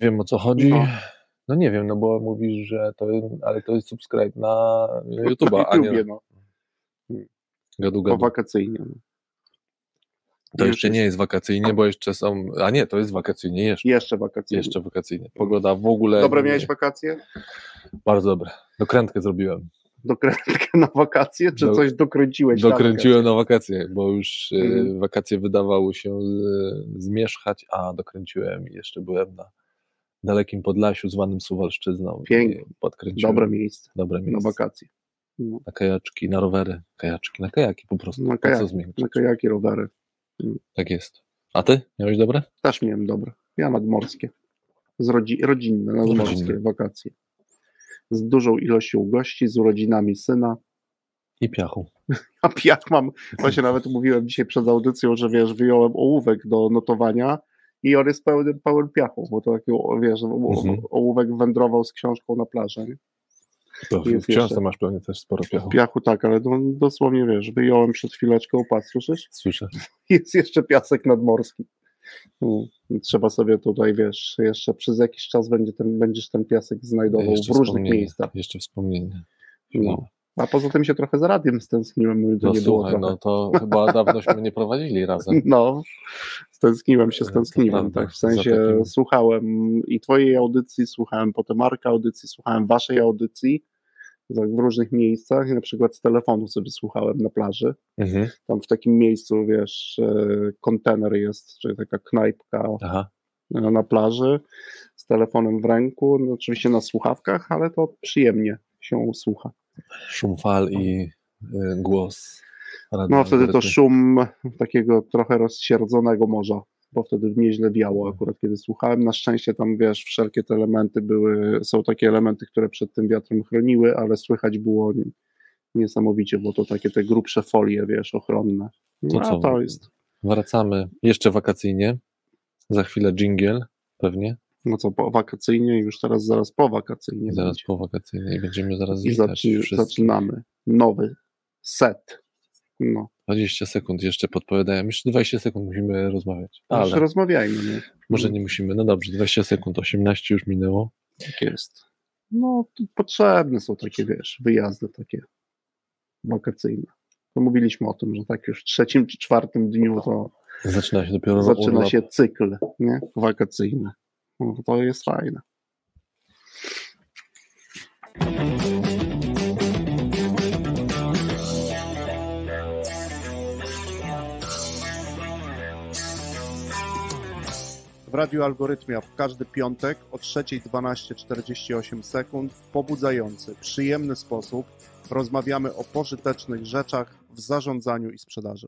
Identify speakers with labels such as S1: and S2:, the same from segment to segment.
S1: Wiem o co chodzi.
S2: No.
S1: No. nie wiem, no bo mówisz, że to, ale to jest subscribe na YouTube'a,
S2: Na
S1: a nie
S2: no,
S1: gadu
S2: po
S1: gadu.
S2: wakacyjnie. No.
S1: To
S2: już
S1: jeszcze nie jest wakacyjnie, bo jeszcze są, a nie, to jest wakacyjnie, jeszcze,
S2: Jeszcze wakacyjnie.
S1: jeszcze wakacyjnie. Pogoda w ogóle...
S2: Dobre miałeś wakacje?
S1: Bardzo dobre. Dokrętkę zrobiłem.
S2: Dokrętkę na wakacje, czy
S1: Do-
S2: coś dokręciłeś na
S1: Dokręciłem na wakacje, bo już e,
S2: Mhm.
S1: wakacje wydawało się z, zmierzchać, a dokręciłem i jeszcze byłem na dalekim Podlasiu zwanym Suwalszczyzną.
S2: Pięknie. Dobre miejsce
S1: Dobre
S2: na
S1: miejsce.
S2: wakacje. No,
S1: Na kajaczki, na rowery, kajaczki, na kajaki po prostu.
S2: Na
S1: Na
S2: kajaki, na kajaki, rowery.
S1: Tak jest. A ty? Miałeś dobre?
S2: Też miałem dobre. Ja nadmorskie. Z rodzi rodzinne, nadmorskie
S1: Rodzinne.
S2: wakacje. Z dużą ilością gości, z urodzinami syna.
S1: I piachu.
S2: A piach mam, właśnie nawet mówiłem dzisiaj przed audycją, że wiesz, wyjąłem ołówek do notowania i on jest pełen piachu, bo to taki, wiesz,
S1: Mhm.
S2: ołówek wędrował z książką na plażę. Nie?
S1: To
S2: Jest
S1: książce
S2: jeszcze.
S1: masz pewnie też sporo piachu.
S2: Piachu tak, ale no, dosłownie wiesz, wyjąłem przed chwileczką, patrz, słyszysz?
S1: Słyszę.
S2: Jest jeszcze piasek nadmorski. Mm, Trzeba sobie tutaj, wiesz, jeszcze przez jakiś czas będzie ten, będziesz ten piasek znajdował w różnych miejscach.
S1: Jeszcze wspomnienie.
S2: No. A poza tym się trochę za radiem stęskniłem, to
S1: No
S2: nie było
S1: słuchaj,
S2: trochę.
S1: no to chyba dawnośmy nie prowadzili razem.
S2: No, stęskniłem się, stęskniłem, tak, w sensie
S1: takim-
S2: słuchałem i twojej audycji, słuchałem potem Marka audycji, słuchałem waszej audycji tak, w różnych miejscach, i na przykład z telefonu sobie słuchałem na plaży,
S1: Mhm.
S2: tam w takim miejscu, wiesz, e, kontener jest, czyli taka knajpka
S1: Aha.
S2: na plaży, z telefonem w ręku, no, oczywiście na słuchawkach, ale to przyjemnie się słucha.
S1: Szum fal i y, głos. radia
S2: No wtedy to szum takiego trochę rozsierdzonego morza, bo wtedy nieźle wiało akurat, kiedy słuchałem. Na szczęście tam, wiesz, wszelkie te elementy były, są takie elementy, które przed tym wiatrem chroniły, ale słychać było nie- niesamowicie, bo to takie te grubsze folie, wiesz, ochronne.
S1: To
S2: No,
S1: co?
S2: a to jest,
S1: Wracamy jeszcze wakacyjnie. Za chwilę jingle pewnie.
S2: No co, po wakacyjnie, już teraz zaraz po wakacyjnie.
S1: Zaraz
S2: będzie.
S1: po wakacyjnie i będziemy zaraz
S2: I zaczy, zaczynamy. Nowy set. No,
S1: 20 sekund jeszcze podpowiadają. Jeszcze 20 sekund musimy rozmawiać.
S2: ale
S1: Ale
S2: rozmawiajmy. Nie?
S1: może nie musimy. No dobrze, 20 sekund, 18 już minęło.
S2: Tak jest. No, potrzebne są takie, wiesz, wyjazdy takie wakacyjne. To mówiliśmy o tym, że tak już w trzecim czy czwartym dniu to
S1: Zaczyna się dopiero
S2: zaczyna
S1: urlop.
S2: się cykl, nie? Wakacyjny. No, to jest fajne. W Radiu Algorytmia w każdy piątek o 3.12.48 sekund w pobudzający, przyjemny sposób rozmawiamy o pożytecznych rzeczach w zarządzaniu i sprzedaży.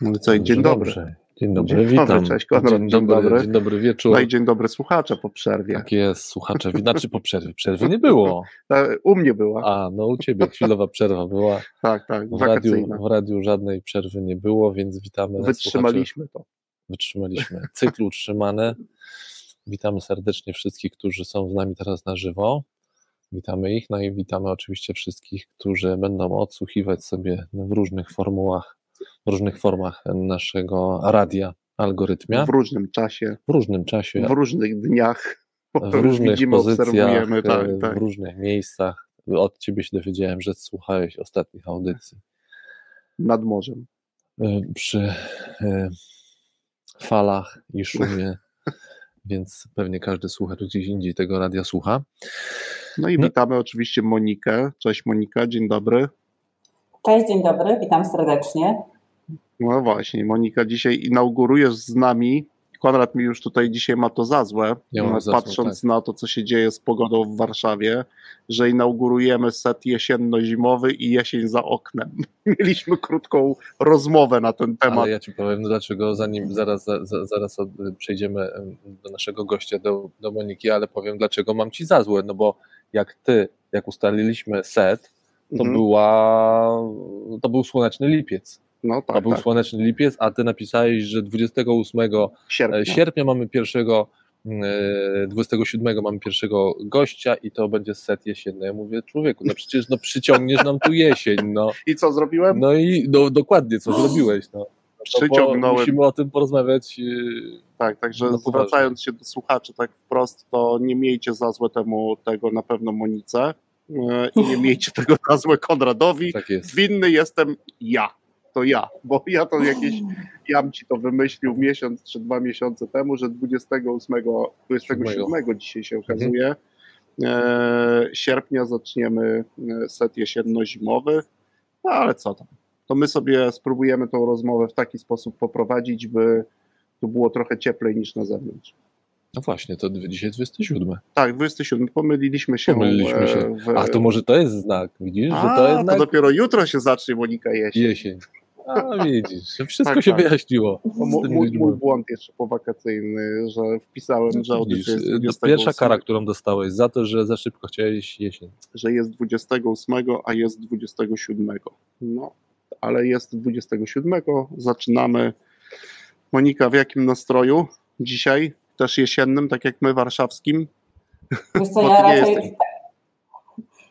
S2: No co, dzień dobry.
S1: dobrze. Dzień dobry,
S2: Dzień dobry,
S1: witam.
S2: cześć, Konrad,
S1: dzień,
S2: dzień
S1: dobry,
S2: dobry.
S1: dzień dobry wieczór.
S2: No i dzień dobry słuchacze po przerwie.
S1: Tak jest, słuchacze. Znaczy po przerwie. Przerwy nie było.
S2: E, U mnie była.
S1: A, no u ciebie chwilowa przerwa była.
S2: tak, tak,
S1: W radiu, w radiu żadnej przerwy nie było, więc witamy. słuchaczy.
S2: Wytrzymaliśmy to.
S1: Wytrzymaliśmy. Cykl utrzymany. Witamy serdecznie wszystkich, którzy są z nami teraz na żywo. Witamy ich, no i witamy oczywiście wszystkich, którzy będą odsłuchiwać sobie w różnych formułach, w różnych formach naszego radia algorytmia
S2: W różnym czasie,
S1: w różnym czasie,
S2: w różnych dniach.
S1: W różnych
S2: widzimy,
S1: pozycjach,
S2: obserwujemy. Tak,
S1: e,
S2: tak.
S1: w różnych miejscach. Od ciebie się dowiedziałem, że słuchałeś ostatnich audycji
S2: Nad morzem.
S1: e, przy e, falach i szumie, więc pewnie każdy słuchacz gdzieś indziej tego radia słucha.
S2: No i
S1: No.
S2: witamy oczywiście Monikę. Cześć Monika, dzień dobry.
S3: Cześć, dzień dobry, witam serdecznie.
S2: No właśnie, Monika, dzisiaj inaugurujesz z nami. Konrad mi już tutaj dzisiaj ma to za złe,
S1: Ja
S2: no,
S1: za złe,
S2: patrząc
S1: tak.
S2: na to, co się dzieje z pogodą w Warszawie, że inaugurujemy set jesienno-zimowy i jesień za oknem. Mieliśmy krótką rozmowę na ten temat.
S1: Ale ja ci powiem, no dlaczego, zanim zaraz, za, za, zaraz od, przejdziemy em, do naszego gościa, do, do Moniki, ale powiem, dlaczego mam ci za złe, no bo jak ty, jak ustaliliśmy set, to
S2: Mhm.
S1: była, to był słoneczny lipiec.
S2: No
S1: To
S2: tak,
S1: był
S2: tak.
S1: słoneczny lipiec, a ty napisałeś, że 28
S2: Sierpnia.
S1: sierpnia mamy pierwszego, e, 27 mamy pierwszego gościa i to będzie set jesienny. Ja mówię, człowieku, no przecież no przyciągniesz nam tu jesień, no.
S2: I co zrobiłem?
S1: No i no, dokładnie, co zrobiłeś, no.
S2: przyciągnąłem.
S1: Musimy o tym porozmawiać. Yy,
S2: tak, także no, zwracając się do słuchaczy tak wprost, to nie miejcie za złe temu tego na pewno Monice i nie miejcie tego za złe Konradowi.
S1: Tak jest.
S2: Winny jestem ja. To ja, bo ja to jakieś, jam ci to wymyślił miesiąc czy dwa miesiące temu, że 28, 27 dzisiaj się okazuje, mhm. sierpnia zaczniemy set jesienno-zimowy, no ale co tam to my sobie spróbujemy tą rozmowę w taki sposób poprowadzić, by tu było trochę cieplej niż na zewnątrz.
S1: No właśnie, to dzisiaj 27.
S2: Tak, 27. Pomyliliśmy się.
S1: Pomyliliśmy się. E, w... A to może to jest znak, widzisz?
S2: A, że to, jest znak... to dopiero jutro się zacznie Monika jesień.
S1: Jesień. A widzisz, wszystko tak, się tak. wyjaśniło.
S2: Mój, mój, błąd jeszcze powakacyjny, że wpisałem, że audycja jest 28.
S1: Pierwsza kara, którą dostałeś za to, że za szybko chciałeś jesień.
S2: Że jest 28, a jest 27. No, ale jest 27. Zaczynamy. Monika, w jakim nastroju dzisiaj? Też jesiennym, tak jak my, warszawskim?
S3: Wiesz co, ja raczej.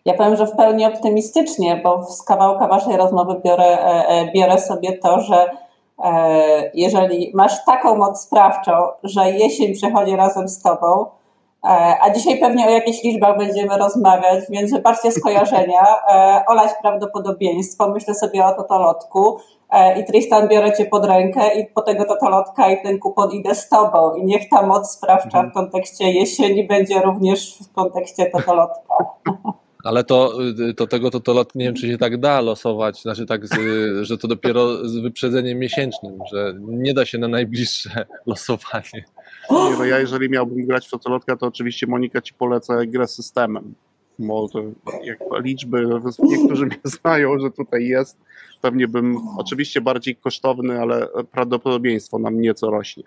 S3: Ja powiem, że w pełni optymistycznie, bo z kawałka Waszej rozmowy biorę, e, e, biorę sobie to, że e, jeżeli masz taką moc sprawczą, że jesień przychodzi razem z Tobą, a dzisiaj pewnie o jakichś liczbach będziemy rozmawiać, więc wybaczcie skojarzenia. E, olać prawdopodobieństwo, myślę sobie o totolotku e, i Tristan biorę cię pod rękę i po tego totolotka i ten kupon idę z tobą i niech ta moc sprawcza w kontekście jesieni będzie również w kontekście totolotka.
S1: Ale to, to tego totolotki nie wiem, czy się tak da losować, znaczy tak, z, że to dopiero z wyprzedzeniem miesięcznym, że nie da się na najbliższe losowanie.
S2: Nie, no ja jeżeli miałbym grać w totolotka, to oczywiście Monika ci poleca grę systemem. Bo to jak liczby, niektórzy mnie znają, że tutaj jest, pewnie bym oczywiście bardziej kosztowny, ale prawdopodobieństwo nam nieco rośnie.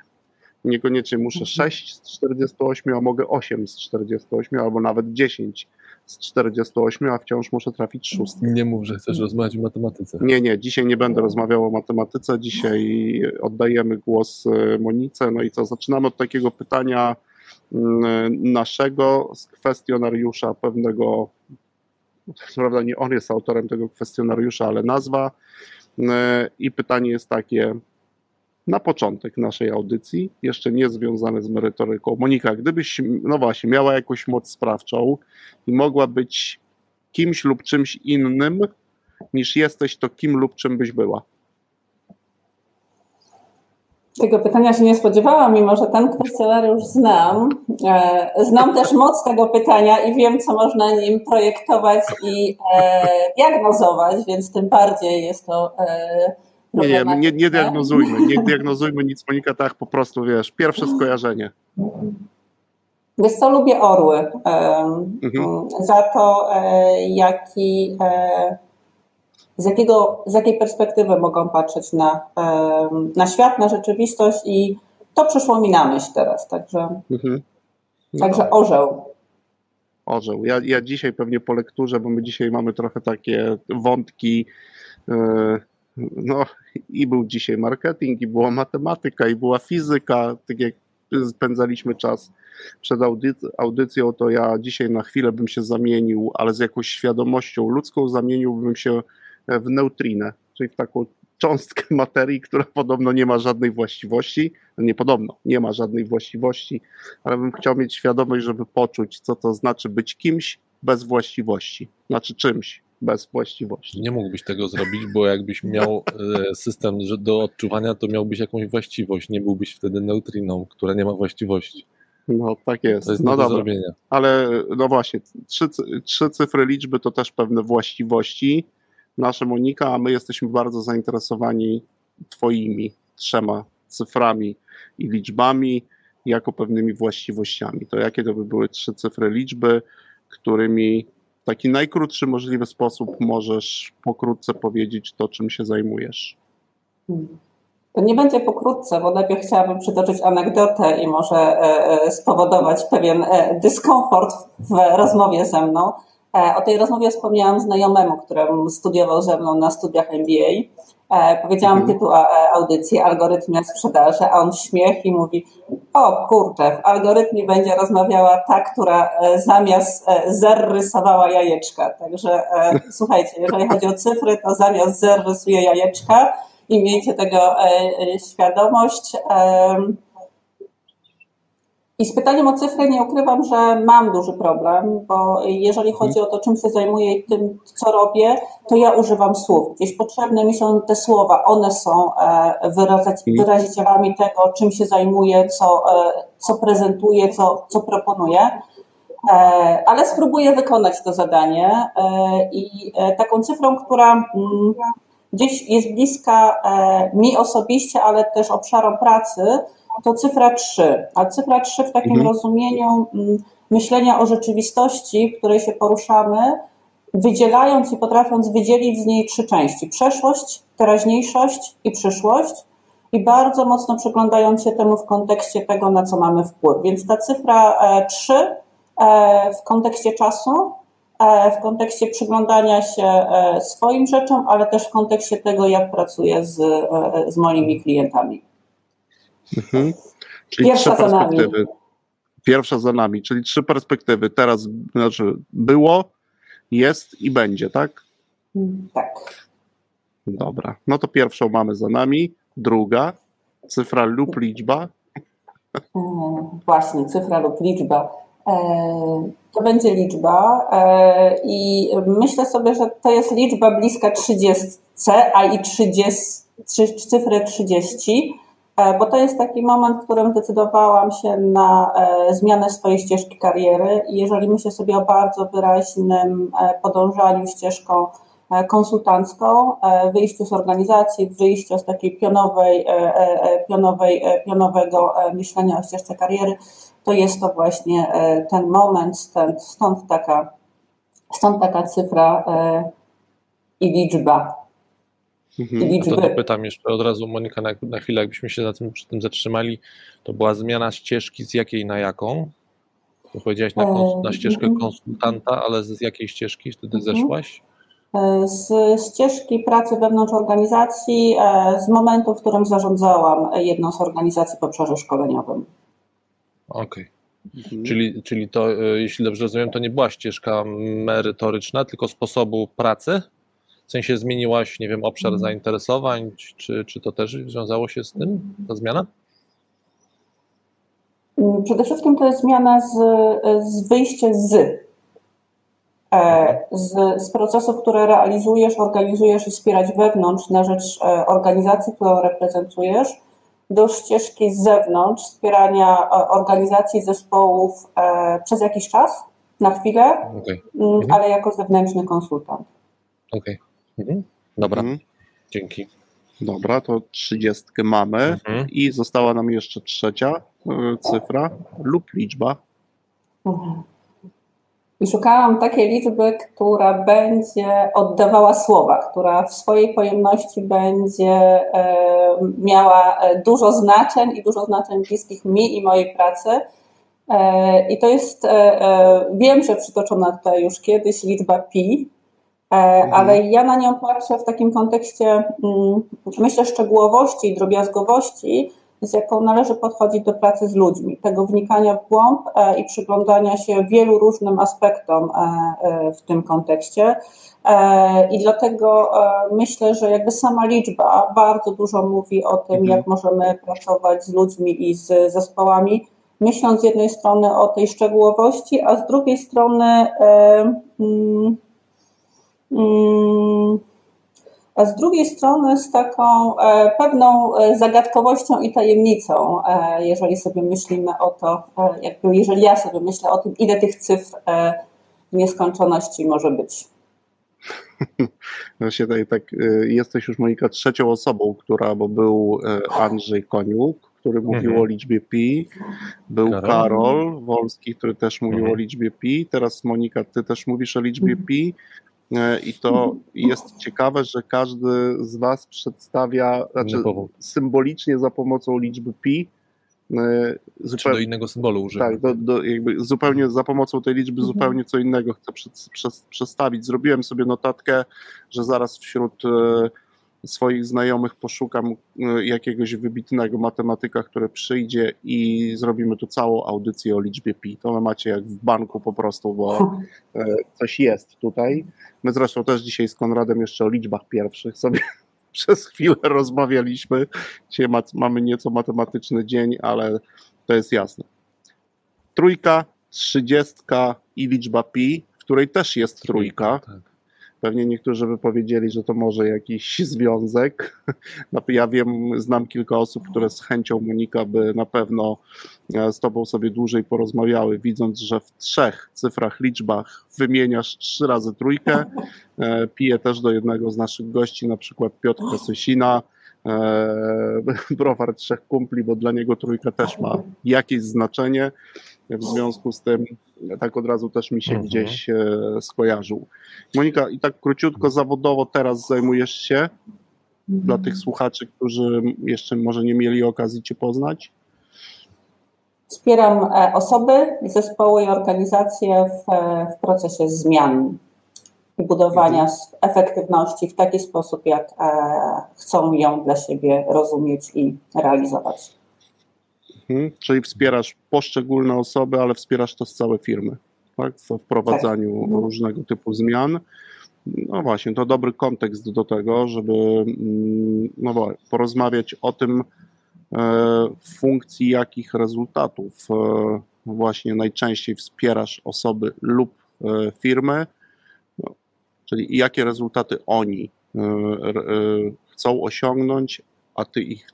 S2: Niekoniecznie muszę 6 z 48, a mogę 8 z 48, albo nawet 10 z 48, a wciąż muszę trafić szóstkę.
S1: Nie mów, że chcesz rozmawiać o matematyce.
S2: Nie, nie, dzisiaj nie będę rozmawiał o matematyce, dzisiaj oddajemy głos e, Monice. No i co, zaczynamy od takiego pytania mm, naszego z kwestionariusza pewnego, co prawda nie on jest autorem tego kwestionariusza, ale nazwa. E, I pytanie jest takie, na początek naszej audycji, jeszcze nie związane z merytoryką. Monika, gdybyś, no właśnie, miała jakąś moc sprawczą i mogła być kimś lub czymś innym niż jesteś, to kim lub czym byś była?
S3: Tego pytania się nie spodziewałam, mimo że ten kwestionariusz znam. E, znam też moc tego pytania i wiem, co można nim projektować i e, diagnozować, więc tym bardziej jest to e,
S2: nie, nie, nie, nie diagnozujmy, nie diagnozujmy nic, Monika, tak po prostu, wiesz, pierwsze skojarzenie.
S3: Wiesz co, lubię orły. Mhm. Za to, e, jaki, e, z, jakiego, z jakiej perspektywy mogą patrzeć na, na świat, na rzeczywistość i to przyszło mi na myśl teraz, także, mhm. no. także orzeł.
S2: Orzeł. Ja, ja dzisiaj pewnie po lekturze, bo my dzisiaj mamy trochę takie wątki yy, no i był dzisiaj marketing, i była matematyka, i była fizyka, tak jak spędzaliśmy czas przed audyc- audycją, to ja dzisiaj na chwilę bym się zamienił, ale z jakąś świadomością ludzką zamieniłbym się w neutrinę, czyli w taką cząstkę materii, która podobno nie ma żadnej właściwości, no nie podobno, nie ma żadnej właściwości, ale bym chciał mieć świadomość, żeby poczuć, co to znaczy być kimś bez właściwości, znaczy czymś, bez właściwości.
S1: Nie mógłbyś tego zrobić, bo jakbyś miał e, system do odczuwania, to miałbyś jakąś właściwość. Nie byłbyś wtedy neutriną, która nie ma właściwości.
S2: No tak jest.
S1: To jest
S2: no
S1: do zrobienia.
S2: Ale no właśnie, trzy, trzy cyfry liczby to też pewne właściwości. Nasze Monika, a my jesteśmy bardzo zainteresowani Twoimi trzema cyframi i liczbami jako pewnymi właściwościami. To jakie to by były trzy cyfry liczby, którymi taki najkrótszy możliwy sposób możesz pokrótce powiedzieć to, czym się zajmujesz?
S3: To nie będzie pokrótce, bo najpierw chciałabym przytoczyć anegdotę i może e, e, spowodować pewien e, dyskomfort w rozmowie ze mną. O tej rozmowie wspomniałam znajomemu, który studiował ze mną na studiach MBA. E, powiedziałam mhm. tytuł e, audycji Algorytmia sprzedaży, a on śmiech i mówi o kurczę, w algorytmie będzie rozmawiała ta, która e, zamiast zer rysowała jajeczka. Także słuchajcie, jeżeli chodzi o cyfry, to zamiast zer rysuje jajeczka i miejcie tego świadomość. I z pytaniem o cyfry nie ukrywam, że mam duży problem, bo jeżeli chodzi o to, czym się zajmuję i tym, co robię, to ja używam słów. Gdzieś potrzebne mi są te słowa, one są e, mhm. wyrazicielami tego, czym się zajmuję, co, e, co prezentuję, co, co proponuję. E, ale spróbuję wykonać to zadanie i taką cyfrą, która mm, gdzieś jest bliska mi osobiście, ale też obszarom pracy, to cyfra 3. A cyfra 3 w takim mhm. rozumieniu mm, myślenia o rzeczywistości, w której się poruszamy, wydzielając i potrafiąc wydzielić z niej trzy części: przeszłość, teraźniejszość i przyszłość. I bardzo mocno przyglądając się temu w kontekście tego, na co mamy wpływ. Więc ta cyfra 3 e, e, w kontekście czasu, e, w kontekście przyglądania się swoim rzeczom, ale też w kontekście tego, jak pracuję z, z moimi klientami.
S2: Mhm. Czyli Pierwsza trzy perspektywy. Pierwsza za nami, czyli trzy perspektywy. Teraz znaczy było, jest i będzie, tak?
S3: Tak.
S2: Dobra. No to pierwszą mamy za nami. Druga, cyfra lub liczba.
S3: E, właśnie, cyfra lub liczba. E, to będzie liczba e, i myślę sobie, że to jest liczba bliska 30, a i 30, cyfrę 30 E, bo to jest taki moment, w którym zdecydowałam się na e, zmianę swojej ścieżki kariery i jeżeli myślę sobie o bardzo wyraźnym e, podążaniu ścieżką konsultancką, wyjściu z organizacji, wyjściu z takiej pionowej, pionowej, pionowego myślenia o ścieżce kariery, to jest to właśnie ten moment, stąd, stąd, taka, stąd taka cyfra i liczba.
S1: Mhm. To dopytam jeszcze od razu Monika na, na chwilę, jakbyśmy się na tym, przy tym zatrzymali, to była zmiana ścieżki z jakiej na jaką? To powiedziałaś na, na ścieżkę mhm. konsultanta, ale z jakiej ścieżki wtedy mhm. zeszłaś?
S3: E, z ścieżki pracy wewnątrz organizacji, e, z momentu, w którym zarządzałam jedną z organizacji w obszarze szkoleniowym.
S1: Okej. Okay. Mhm. Czyli, czyli to, e, jeśli dobrze rozumiem, to nie była ścieżka merytoryczna, tylko sposobu pracy? W sensie zmieniłaś, nie wiem, obszar mhm. zainteresowań, czy, czy to też związało się z tym, ta zmiana?
S3: Przede wszystkim to jest zmiana z, z wyjścia z, e, z, z procesów, które realizujesz, organizujesz i wspierać wewnątrz na rzecz e, organizacji, którą reprezentujesz, do ścieżki z zewnątrz, wspierania e, organizacji, zespołów przez jakiś czas, na chwilę, okay. Mm, mhm. ale jako zewnętrzny konsultant.
S1: Okej. Okay. Mhm. Dobra, mhm. dzięki.
S2: Dobra, to trzydziestkę mamy mhm. i została nam jeszcze trzecia e, cyfra lub liczba.
S3: Mhm. I szukałam takiej liczby, która będzie oddawała słowa, która w swojej pojemności będzie e, miała e, dużo znaczeń i dużo znaczeń bliskich mi i mojej pracy. I to jest, wiem, że przytoczona tutaj już kiedyś liczba pi. Ale ja na nią patrzę w takim kontekście, mm, myślę, szczegółowości i drobiazgowości, z jaką należy podchodzić do pracy z ludźmi, tego wnikania w głąb e, i przyglądania się wielu różnym aspektom e, w tym kontekście. I dlatego myślę, że jakby sama liczba bardzo dużo mówi o tym, mhm. jak możemy pracować z ludźmi i z zespołami, myśląc z jednej strony o tej szczegółowości, a z drugiej strony Mm, a z drugiej strony z taką e, pewną e, zagadkowością i tajemnicą, e, jeżeli sobie myślimy o to, jakby jeżeli ja sobie myślę o tym, ile tych cyfr nieskończoności może być.
S2: Właśnie tutaj tak, jesteś już Monika trzecią osobą, która, bo był Andrzej Koniuk, który mówił mhm. o liczbie pi, był Karol. Karol Wolski, który też mówił mhm. o liczbie pi, teraz Monika, ty też mówisz o liczbie mhm. pi, I to jest ciekawe, że każdy z Was przedstawia, znaczy symbolicznie za pomocą liczby pi.
S1: E, zupełnie, do innego symbolu używa.
S2: Tak, do, do, jakby zupełnie za pomocą tej liczby mhm. zupełnie co innego chcę przedstawić. Zrobiłem sobie notatkę, że zaraz wśród e, swoich znajomych poszukam e, jakiegoś wybitnego matematyka, który przyjdzie i zrobimy tu całą audycję o liczbie pi. To macie jak w banku po prostu, bo e, coś jest tutaj. My zresztą też dzisiaj z Konradem jeszcze o liczbach pierwszych sobie przez chwilę rozmawialiśmy. Dzisiaj mamy nieco matematyczny dzień, ale to jest jasne. Trójka, trzydziestka i liczba pi, w której też jest trójka. Pewnie niektórzy by powiedzieli, że to może jakiś związek. No, ja wiem, znam kilka osób, które z chęcią Monika by na pewno e, z tobą sobie dłużej porozmawiały, widząc, że w trzech cyfrach, liczbach wymieniasz trzy razy trójkę. E, piję też do jednego z naszych gości, na przykład Piotra Sosina, e, browar trzech kumpli, bo dla niego trójka też ma jakieś znaczenie. W związku z tym tak od razu też mi się mhm. gdzieś e, skojarzył. Monika, i tak króciutko zawodowo teraz zajmujesz się mhm. dla tych słuchaczy, którzy jeszcze może nie mieli okazji Cię poznać?
S3: Wspieram e, osoby, zespoły i organizacje w, w procesie zmian i budowania mhm. efektywności w taki sposób, jak e, chcą ją dla siebie rozumieć i realizować.
S2: Mhm. Czyli wspierasz poszczególne osoby, ale wspierasz też całe firmy tak? w wprowadzaniu tak. różnego typu zmian. No właśnie, to dobry kontekst do tego, żeby mm, no porozmawiać o tym, e, w funkcji jakich rezultatów e, właśnie najczęściej wspierasz osoby lub e, firmy, no, czyli jakie rezultaty oni chcą osiągnąć, a ty ich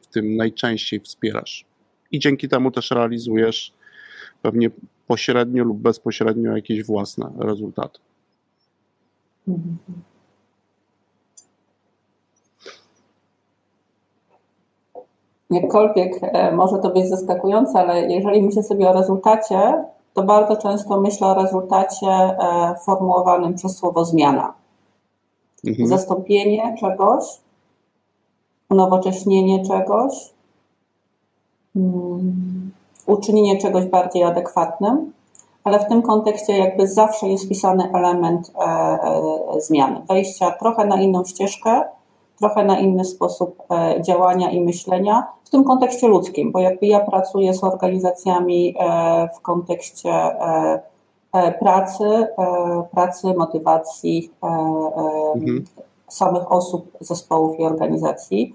S2: w tym najczęściej wspierasz i dzięki temu też realizujesz pewnie pośrednio lub bezpośrednio jakieś własne rezultaty.
S3: Jakkolwiek e, może to być zaskakujące, ale jeżeli myślę sobie o rezultacie, to bardzo często myślę o rezultacie e, formułowanym przez słowo zmiana. Mhm. Zastąpienie czegoś, unowocześnienie czegoś, uczynienie czegoś bardziej adekwatnym, ale w tym kontekście jakby zawsze jest wpisany element e, e, zmiany, wejścia trochę na inną ścieżkę, trochę na inny sposób e, działania i myślenia w tym kontekście ludzkim, bo jakby ja pracuję z organizacjami w kontekście pracy, pracy, motywacji mhm. samych osób, zespołów i organizacji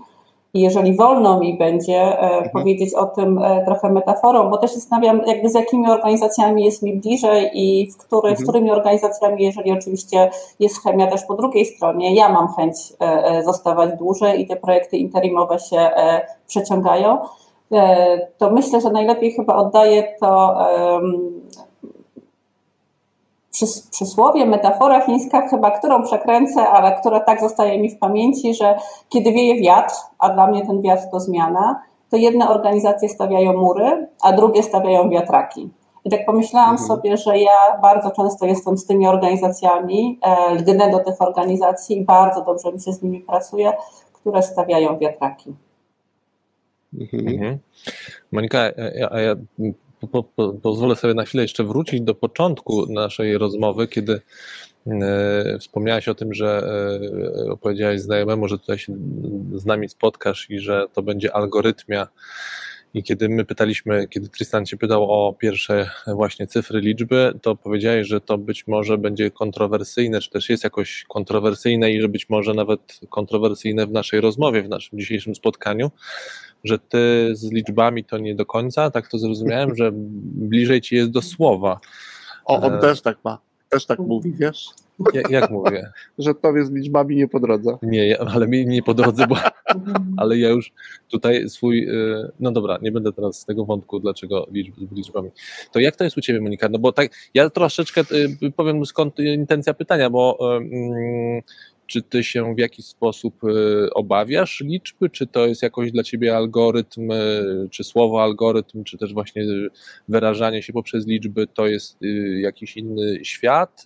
S3: i jeżeli wolno mi będzie e, mhm. powiedzieć o tym e, trochę metaforą, bo też zastanawiam, jakby z jakimi organizacjami jest mi bliżej i w który, mhm. z którymi organizacjami, jeżeli oczywiście jest chemia też po drugiej stronie, ja mam chęć e, zostawać dłużej i te projekty interimowe się przeciągają, to myślę, że najlepiej chyba oddaję to przysłowie, metafora chińska, chyba którą przekręcę, ale która tak zostaje mi w pamięci, że kiedy wieje wiatr, a dla mnie ten wiatr to zmiana, to jedne organizacje stawiają mury, a drugie stawiają wiatraki. I tak pomyślałam mhm. sobie, że ja bardzo często jestem z tymi organizacjami, e, lgnę do tych organizacji i bardzo dobrze mi się z nimi pracuje, które stawiają wiatraki.
S1: Mhm. mhm. Monika, a ja po, po, pozwolę sobie na chwilę jeszcze wrócić do początku naszej rozmowy, kiedy e, wspomniałaś o tym, że e, opowiedziałaś znajomemu, że tutaj się z nami spotkasz i że to będzie algorytmia. I kiedy my pytaliśmy, kiedy Tristan cię pytał o pierwsze właśnie cyfry, liczby, to powiedziałeś, że to być może będzie kontrowersyjne, czy też jest jakoś kontrowersyjne i że być może nawet kontrowersyjne w naszej rozmowie, w naszym dzisiejszym spotkaniu że ty z liczbami to nie do końca, tak to zrozumiałem, że bliżej ci jest do słowa.
S2: O, on e... też tak ma, też tak mówi, wiesz?
S1: Jak, jak mówię?
S2: że tobie z liczbami nie po drodze.
S1: Nie, ale mi nie po drodze, bo ale ja już tutaj swój, e, no dobra, nie będę teraz z tego wątku, dlaczego liczb, z liczbami. To jak to jest u ciebie, Monika? No bo tak, ja troszeczkę e, powiem skąd intencja pytania, bo um, czy ty się w jakiś sposób y, obawiasz liczby? Czy to jest jakoś dla ciebie algorytm, y, czy słowo algorytm, czy też właśnie wyrażanie się poprzez liczby to jest y, jakiś inny świat?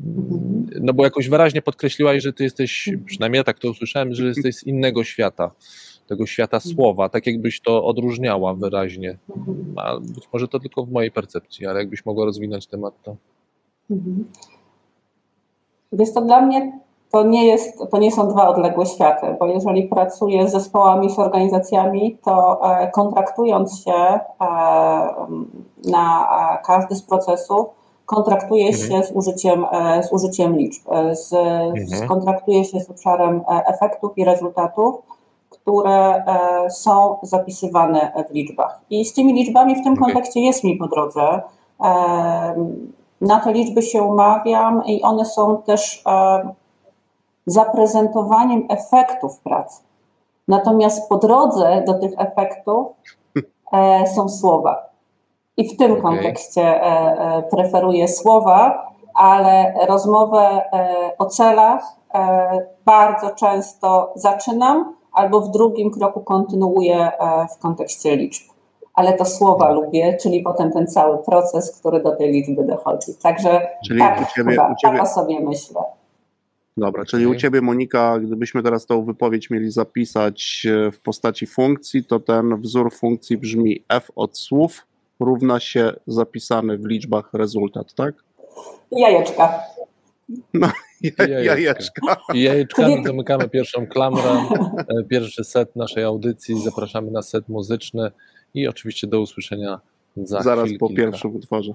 S1: Mhm. No bo jakoś wyraźnie podkreśliłaś, że ty jesteś, mhm. przynajmniej ja tak to usłyszałem, że jesteś z innego świata, tego świata mhm. słowa, tak jakbyś to odróżniała wyraźnie. A być może to tylko w mojej percepcji, ale jakbyś mogła rozwinąć temat, to.
S3: Wiesz, to dla mnie to nie, jest, to nie są dwa odległe światy, bo jeżeli pracuję z zespołami, z organizacjami, to e, kontraktując się e, na każdy z procesów, kontraktuje mhm. się z użyciem, z użyciem liczb, z, mhm. kontraktuje się z obszarem efektów i rezultatów, które są zapisywane w liczbach. I z tymi liczbami w tym kontekście jest mi po drodze. Na te liczby się umawiam i one są też zaprezentowaniem efektów pracy. Natomiast po drodze do tych efektów e, są słowa. I w tym okay. kontekście e, e, preferuję słowa, ale rozmowę o celach bardzo często zaczynam albo w drugim kroku kontynuuję w kontekście liczb. Ale to słowa lubię, czyli potem ten cały proces, który do tej liczby dochodzi. Także czyli tak, u ciebie, chyba, u ciebie... tak o sobie myślę.
S2: Dobra, czyli okay. u Ciebie, Monika, gdybyśmy teraz tą wypowiedź mieli zapisać e, w postaci funkcji, to ten wzór funkcji brzmi f od słów równa się zapisany w liczbach rezultat, tak?
S3: Jajeczka.
S2: No, jajeczka. jajeczka.
S1: Jajeczka, zamykamy pierwszą klamrę, e, pierwszy set naszej audycji, zapraszamy na set muzyczny i oczywiście do usłyszenia za
S2: Zaraz po kilka. pierwszym utworze.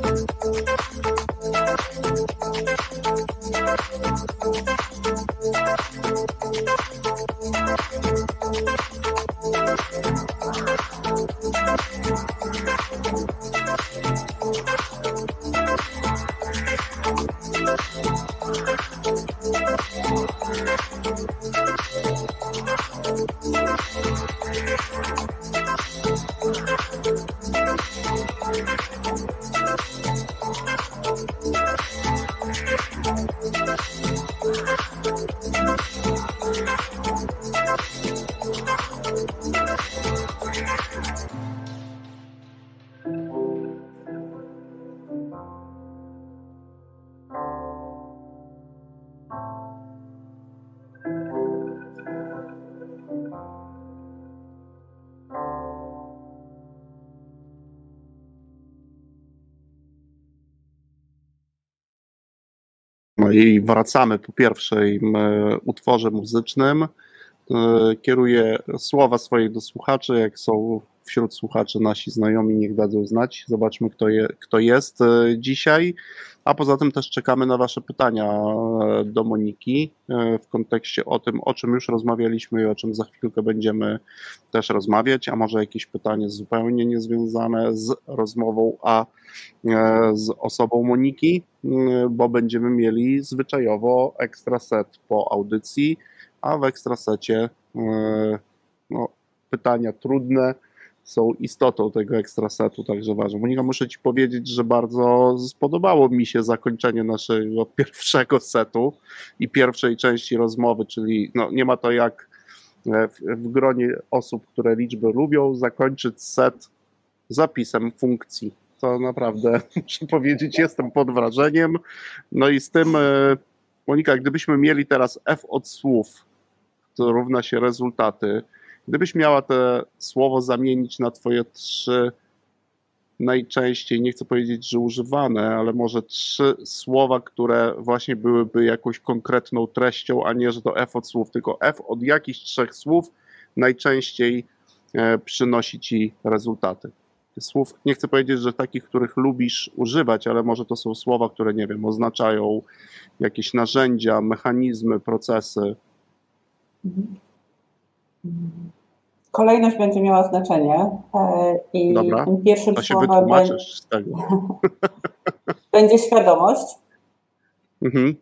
S2: Thank you. I wracamy po pierwszym e, utworze muzycznym. E, kieruję słowa swoje do słuchaczy. Jak są wśród słuchaczy nasi znajomi, niech dadzą znać. Zobaczmy, kto, je, kto jest e, dzisiaj. A poza tym też czekamy na Wasze pytania do Moniki w kontekście o tym, o czym już rozmawialiśmy i o czym za chwilkę będziemy też rozmawiać, a może jakieś pytanie zupełnie niezwiązane z rozmową, a z osobą Moniki, bo będziemy mieli zwyczajowo ekstra set po audycji, a w ekstra secie no, pytania trudne są istotą tego ekstra setu, także ważne. Monika, muszę Ci powiedzieć, że bardzo spodobało mi się zakończenie naszego pierwszego setu i pierwszej części rozmowy, czyli no, nie ma to jak w, w gronie osób, które liczby lubią, zakończyć set zapisem funkcji to naprawdę muszę powiedzieć, jestem pod wrażeniem. No i z tym, e, Monika, gdybyśmy mieli teraz F od słów, to równa się rezultaty. Gdybyś miała te słowo zamienić na twoje trzy najczęściej, nie chcę powiedzieć, że używane, ale może trzy słowa, które właśnie byłyby jakąś konkretną treścią, a nie, że to F od słów, tylko F od jakichś trzech słów najczęściej e, przynosi ci rezultaty. Słów, nie chcę powiedzieć, że takich, których lubisz używać, ale może to są słowa, które, nie wiem, oznaczają jakieś narzędzia, mechanizmy, procesy.
S3: Kolejność będzie miała znaczenie e, i
S2: Dobra,
S3: tym pierwszym
S2: to się słowem będzie, z tego.
S3: będzie świadomość.
S2: Mhm.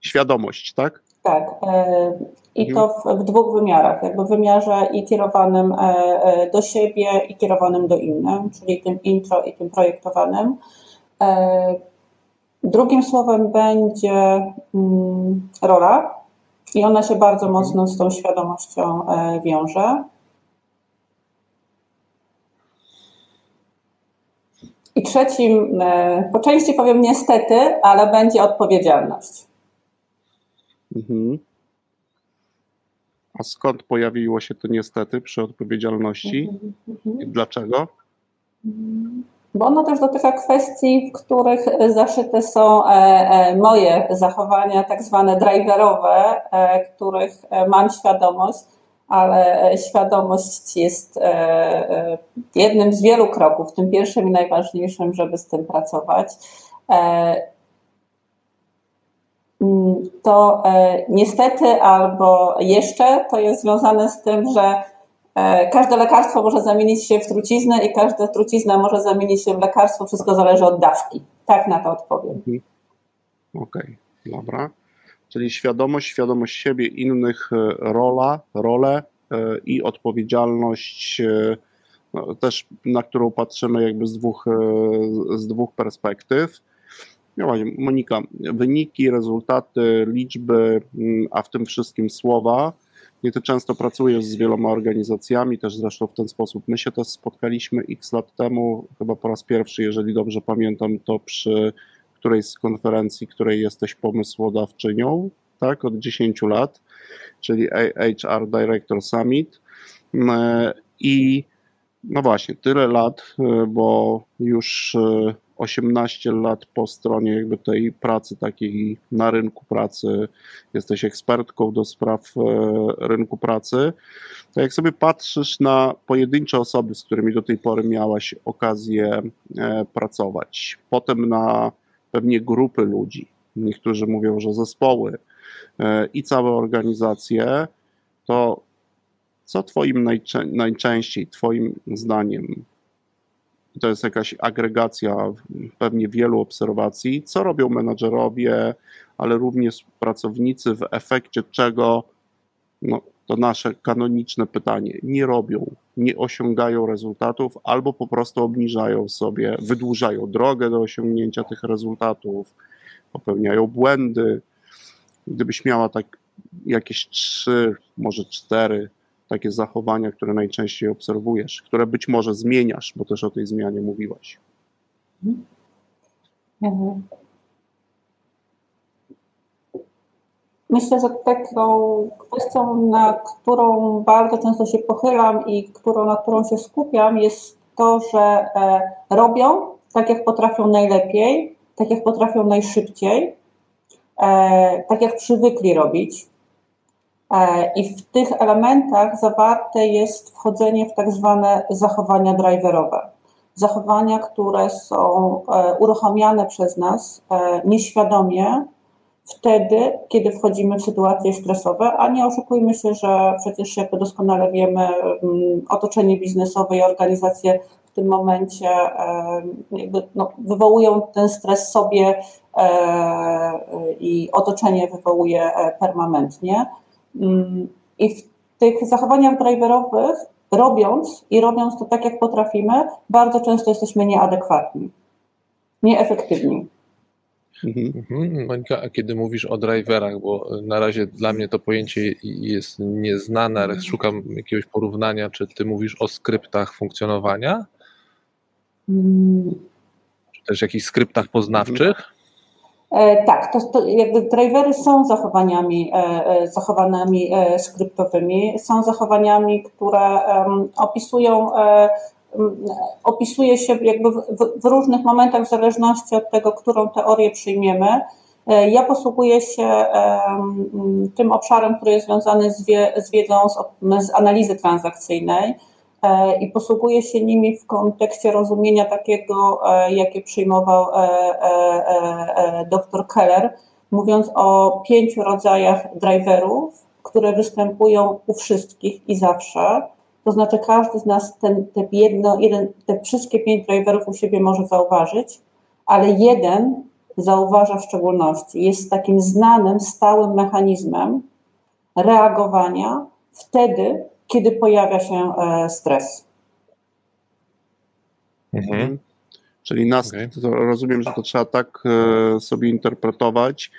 S2: Świadomość, tak?
S3: Tak. E, I to w, w, dwóch wymiarach. Jakby w wymiarze i kierowanym e, do siebie, i kierowanym do innym, czyli tym intro i tym projektowanym. Drugim słowem będzie mm, rola, i ona się bardzo mocno z tą świadomością wiąże. I trzecim, po części powiem niestety, ale będzie odpowiedzialność.
S2: Mhm. A skąd pojawiło się to niestety przy odpowiedzialności? Mhm. Dlaczego?
S3: Bo ono też dotyka kwestii, w których zaszyte są e, e, moje zachowania, tak zwane driverowe, e, których mam świadomość, ale świadomość jest jednym z wielu kroków, tym pierwszym i najważniejszym, żeby z tym pracować to e, niestety albo jeszcze to jest związane z tym, że e, każde lekarstwo może zamienić się w truciznę i każda trucizna może zamienić się w lekarstwo. Wszystko zależy od dawki. Tak na to odpowiem. Mhm.
S2: Okej, okay, dobra. Czyli świadomość, świadomość siebie, innych e, rola, role i odpowiedzialność no, też na którą patrzymy jakby z dwóch, z dwóch perspektyw. No właśnie, Monika, wyniki, rezultaty, liczby, mm, a w tym wszystkim słowa. Nie ty często pracujesz z wieloma organizacjami, też zresztą w ten sposób. My się też spotkaliśmy x lat temu, chyba po raz pierwszy, jeżeli dobrze pamiętam, to przy którejś z konferencji, której jesteś pomysłodawczynią, tak, od 10 lat, czyli HR Director Summit. Mm, I no właśnie, tyle lat, bo już 18 lat po stronie jakby tej pracy takiej na rynku pracy, jesteś ekspertką do spraw e, rynku pracy, to jak sobie patrzysz na pojedyncze osoby, z którymi do tej pory miałaś okazję e, pracować, potem na pewnie grupy ludzi, niektórzy mówią, że zespoły e, i całe organizacje, to co Twoim najczę najczęściej, Twoim zdaniem, to jest jakaś agregacja pewnie wielu obserwacji, co robią menadżerowie, ale również pracownicy, w efekcie czego, no, to nasze kanoniczne pytanie, nie robią, nie osiągają rezultatów, albo po prostu obniżają sobie, wydłużają drogę do osiągnięcia tych rezultatów, popełniają błędy. Gdybyś miała tak jakieś trzy, może cztery takie zachowania, które najczęściej obserwujesz, które być może zmieniasz, bo też o tej zmianie mówiłaś.
S3: Mhm. Myślę, że taką kwestią, na którą bardzo często się pochylam i którą, na którą się skupiam, jest to, że e, robią tak, jak potrafią najlepiej, tak jak potrafią najszybciej, e, tak jak przywykli robić. E, I w tych elementach zawarte jest wchodzenie w tak zwane zachowania driverowe. Zachowania, które są uruchamiane przez nas nieświadomie, wtedy, kiedy wchodzimy w sytuacje stresowe, a nie oszukujmy się, że przecież jak doskonale wiemy, mm, otoczenie biznesowe i organizacje w tym momencie jakby, no, wywołują ten stres sobie e, i otoczenie wywołuje e, permanentnie. Mm, I w tych zachowaniach driverowych, robiąc i robiąc to tak, jak potrafimy, bardzo często jesteśmy nieadekwatni, nieefektywni.
S1: Mhm. mhm. Monika, a kiedy mówisz o driverach, bo na razie dla mnie to pojęcie jest nieznane, ale szukam jakiegoś porównania, czy ty mówisz o skryptach funkcjonowania? Czy też jakichś skryptach poznawczych?
S3: E, tak, to, to, jakby drivery są zachowaniami, e, e zachowaniami e, skryptowymi, są zachowaniami, które opisują e, opisuje się jakby w, w, różnych momentach w zależności od tego, którą teorię przyjmiemy. E, ja posługuję się tym obszarem, który jest związany z, wie, z wiedzą z, z analizy transakcyjnej e, i posługuję się nimi w kontekście rozumienia takiego, e, jakie przyjmował dr Keller, mówiąc o pięciu rodzajach driverów, które występują u wszystkich i zawsze to znaczy każdy z nas ten, te, jedno, jeden, te wszystkie pięć driverów u siebie może zauważyć, ale jeden zauważa w szczególności. Jest takim znanym, stałym mechanizmem reagowania wtedy, kiedy pojawia się e, stres.
S2: Mhm. Czyli nas, okay. rozumiem, że to trzeba tak e, sobie interpretować,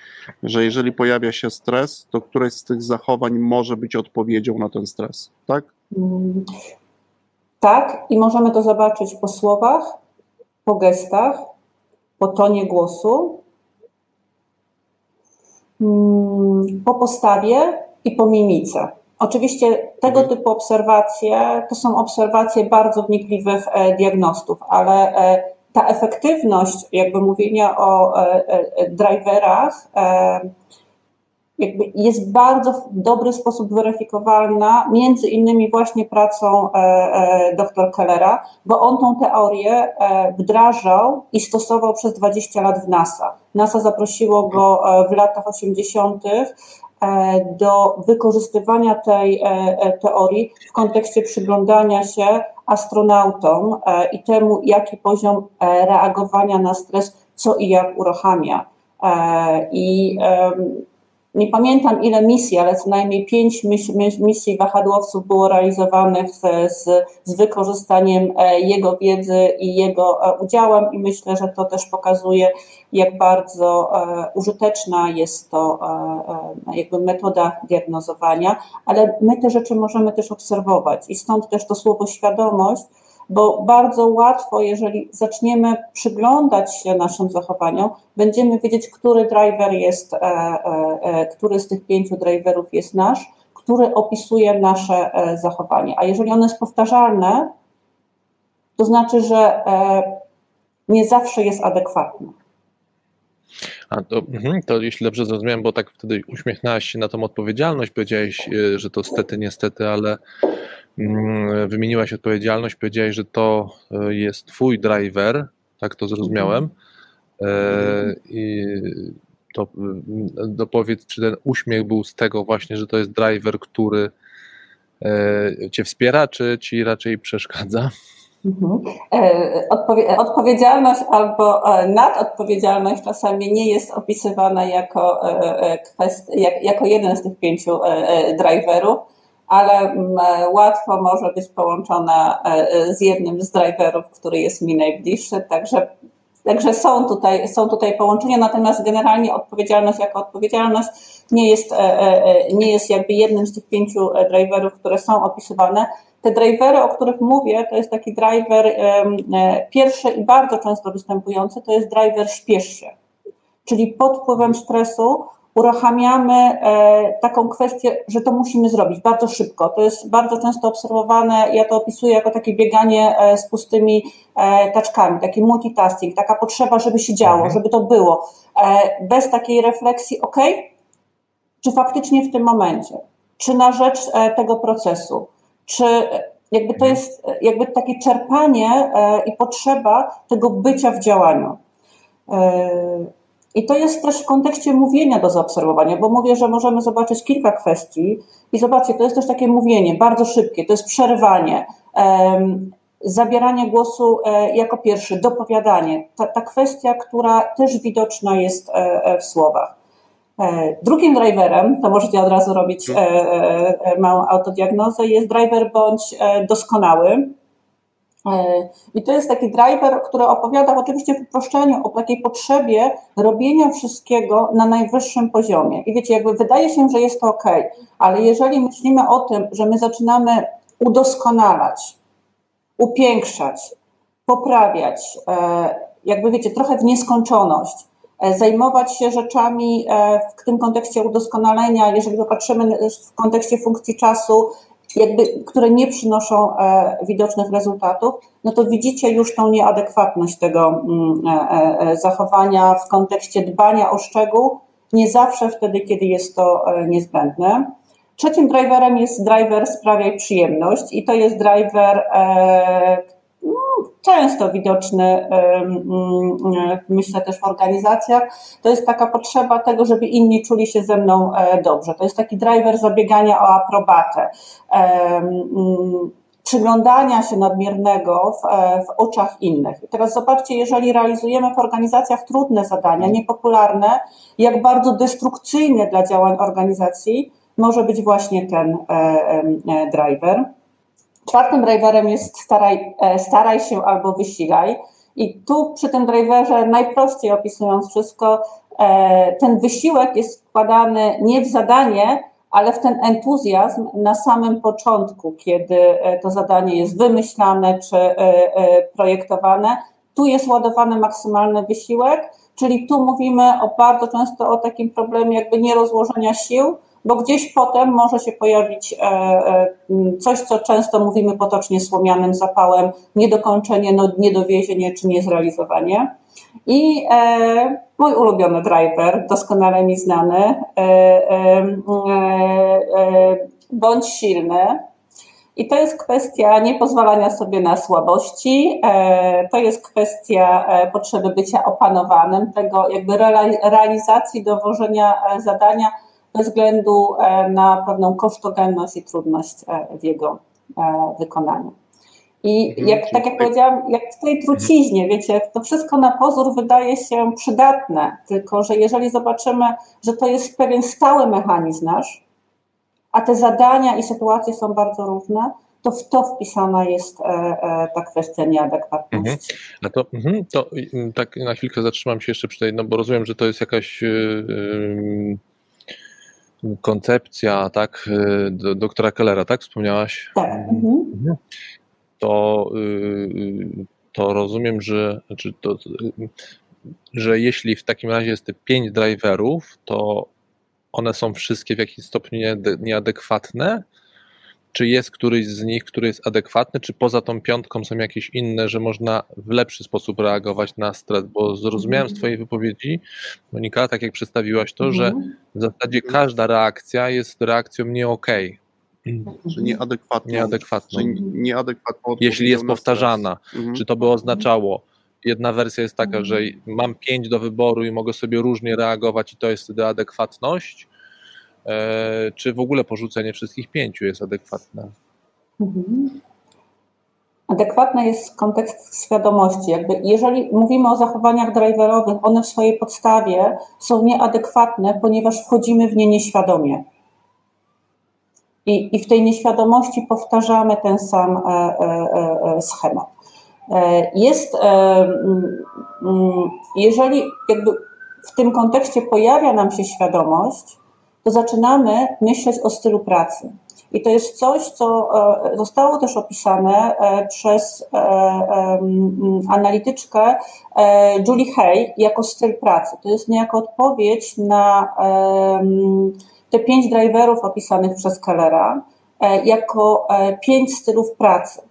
S2: że jeżeli pojawia się stres, to któreś z tych zachowań może być odpowiedzią na ten stres, tak?
S3: Tak, i możemy to zobaczyć po słowach, po gestach, po tonie głosu, mm, po postawie i po mimice. Oczywiście tego mhm. typu obserwacje to są obserwacje bardzo wnikliwych e, diagnostów, ale e, ta efektywność jakby mówienia o e, driverach jakby jest bardzo w dobry sposób weryfikowalna, między innymi właśnie pracą e, e, dr Kellera, bo on tą teorię e, wdrażał i stosował przez 20 lat w NASA. NASA zaprosiło go w latach 80. do wykorzystywania tej teorii w kontekście przyglądania się astronautom i temu, jaki poziom reagowania na stres, co i jak uruchamia. I nie pamiętam ile misji, ale co najmniej pięć misji wahadłowców było realizowanych z, z, z, wykorzystaniem e, jego wiedzy i jego e, udziałem i myślę, że to też pokazuje, jak bardzo e, użyteczna jest to jakby metoda diagnozowania, ale my te rzeczy możemy też obserwować i stąd też to słowo świadomość, bo bardzo łatwo, jeżeli zaczniemy przyglądać się naszym zachowaniom, będziemy wiedzieć, który driver jest, e, e, e, który z tych pięciu driverów jest nasz, który opisuje nasze zachowanie. A jeżeli ono jest powtarzalne, to znaczy, że nie zawsze jest adekwatna.
S1: A to, mhm, to jeśli dobrze zrozumiałem, bo tak wtedy uśmiechnęłaś się na tą odpowiedzialność, powiedziałeś, że to stety, niestety, ale wymieniłaś odpowiedzialność, powiedziałeś, że to e, jest twój driver, tak to zrozumiałem. E, I to dopowiedz, czy ten uśmiech był z tego właśnie, że to jest driver, który cię wspiera, czy ci raczej przeszkadza?
S3: Mhm. E, odpowie odpowiedzialność albo e, nadodpowiedzialność czasami nie jest opisywana jako, e, kwest jak, jako jeden z tych pięciu driverów, ale łatwo może być połączona z jednym z driverów, który jest mi najbliższy, także, także są, tutaj, są tutaj połączenia, natomiast generalnie odpowiedzialność jako odpowiedzialność nie jest, nie jest jakby jednym z tych pięciu driverów, które są opisywane, te drivery, o których mówię, to jest taki driver e, pierwszy i bardzo często występujący, to jest driver śpiesz się. Czyli pod wpływem stresu uruchamiamy e, taką kwestię, że to musimy zrobić bardzo szybko. To jest bardzo często obserwowane, ja to opisuję jako takie bieganie e, z pustymi taczkami, taki multitasking, taka potrzeba, żeby się działo, mhm. żeby to było. Bez takiej refleksji, ok, czy faktycznie w tym momencie, czy na rzecz tego procesu, czy jakby to jest jakby takie czerpanie e, i potrzeba tego bycia w działaniu. E, I to jest też w kontekście mówienia do zaobserwowania, bo mówię, że możemy zobaczyć kilka kwestii i zobaczcie, to jest też takie mówienie bardzo szybkie, to jest przerwanie, zabieranie głosu e, jako pierwszy, dopowiadanie. Ta, ta kwestia, która też widoczna jest w słowach. E, drugim driverem, to możecie od razu robić e, e, małą autodiagnozę, jest driver bądź doskonały. I to jest taki driver, który opowiada oczywiście w uproszczeniu o takiej potrzebie robienia wszystkiego na najwyższym poziomie. I wiecie, jakby wydaje się, że jest to ok, ale jeżeli myślimy o tym, że my zaczynamy udoskonalać, upiększać, poprawiać, jakby wiecie, trochę w nieskończoność, E, zajmować się rzeczami e, w tym kontekście udoskonalenia, jeżeli popatrzymy w kontekście funkcji czasu, jakby, które nie przynoszą e, widocznych rezultatów, no to widzicie już tą nieadekwatność tego mm, zachowania w kontekście dbania o szczegół, nie zawsze wtedy, kiedy jest to niezbędne. Trzecim driverem jest driver sprawiaj przyjemność i to jest driver, często widoczny, myślę też w organizacjach, to jest taka potrzeba tego, żeby inni czuli się ze mną e, dobrze. To jest taki driver zabiegania o aprobatę przyglądania się nadmiernego w, e, w, oczach innych. I teraz zobaczcie, jeżeli realizujemy w organizacjach trudne zadania, niepopularne, jak bardzo destrukcyjny dla działań organizacji może być właśnie ten e, driver. Czwartym driverem jest staraj, e, staraj się albo wysilaj. I tu przy tym driverze, najprościej opisując wszystko, e, ten wysiłek jest wkładany nie w zadanie, ale w ten entuzjazm na samym początku, kiedy e, to zadanie jest wymyślane czy projektowane. Tu jest ładowany maksymalny wysiłek, czyli tu mówimy o bardzo często o takim problemie jakby nierozłożenia sił, bo gdzieś potem może się pojawić e, e, coś, co często mówimy potocznie słomianym zapałem, niedokończenie, no, niedowiezienie czy niezrealizowanie. I e, mój ulubiony driver, doskonale mi znany, bądź silny. I to jest kwestia niepozwalania sobie na słabości, to jest kwestia potrzeby bycia opanowanym, tego jakby realizacji, dowożenia zadania bez względu e, na pewną kosztogenność i trudność e, w jego e, wykonaniu. I mhm, jak, tak jak powiedziałam, jak w tej truciźnie, wiecie, to wszystko na pozór wydaje się przydatne, tylko że jeżeli zobaczymy, że to jest pewien stały mechanizm nasz, a te zadania i sytuacje są bardzo różne, to w to wpisana jest ta kwestia nieadekwatności. Mhm.
S1: No to, mhm, to tak na chwilkę zatrzymam się jeszcze przy tej, no bo rozumiem, że to jest jakaś koncepcja, tak, y, do, doktora Kellera, tak, wspomniałaś?
S3: Tak. Mhm.
S1: To, y, to rozumiem, że, znaczy to, że jeśli w takim razie jest te pięć driverów, to one są wszystkie w jakimś stopniu nieadekwatne, czy jest któryś z nich, który jest adekwatny, czy poza tą piątką są jakieś inne, że można w lepszy sposób reagować na stres? Bo zrozumiałem z Twojej wypowiedzi, Monika, tak jak przedstawiłaś to, że mhm. w zasadzie każda reakcja jest reakcją nie okej.
S2: Okay. Że nieadekwatną.
S1: Nieadekwatną. Że
S2: nieadekwatną
S1: Jeśli jest powtarzana, mhm. czy to by oznaczało, jedna wersja jest taka, że mam pięć do wyboru i mogę sobie różnie reagować i to jest wtedy adekwatność, czy w ogóle porzucenie wszystkich pięciu jest adekwatne? Mhm.
S3: Adekwatny jest kontekst świadomości. Jakby jeżeli mówimy o zachowaniach driverowych, one w swojej podstawie są nieadekwatne, ponieważ wchodzimy w nie nieświadomie. I, i w tej nieświadomości powtarzamy ten sam e, e, e schemat. E, jest, e, jeżeli jakby w tym kontekście pojawia nam się świadomość, to zaczynamy myśleć o stylu pracy. I to jest coś, co e, zostało też opisane e, przez e, analityczkę Julie Hay jako styl pracy. To jest niejako odpowiedź na te pięć driverów opisanych przez Kellera jako pięć stylów pracy.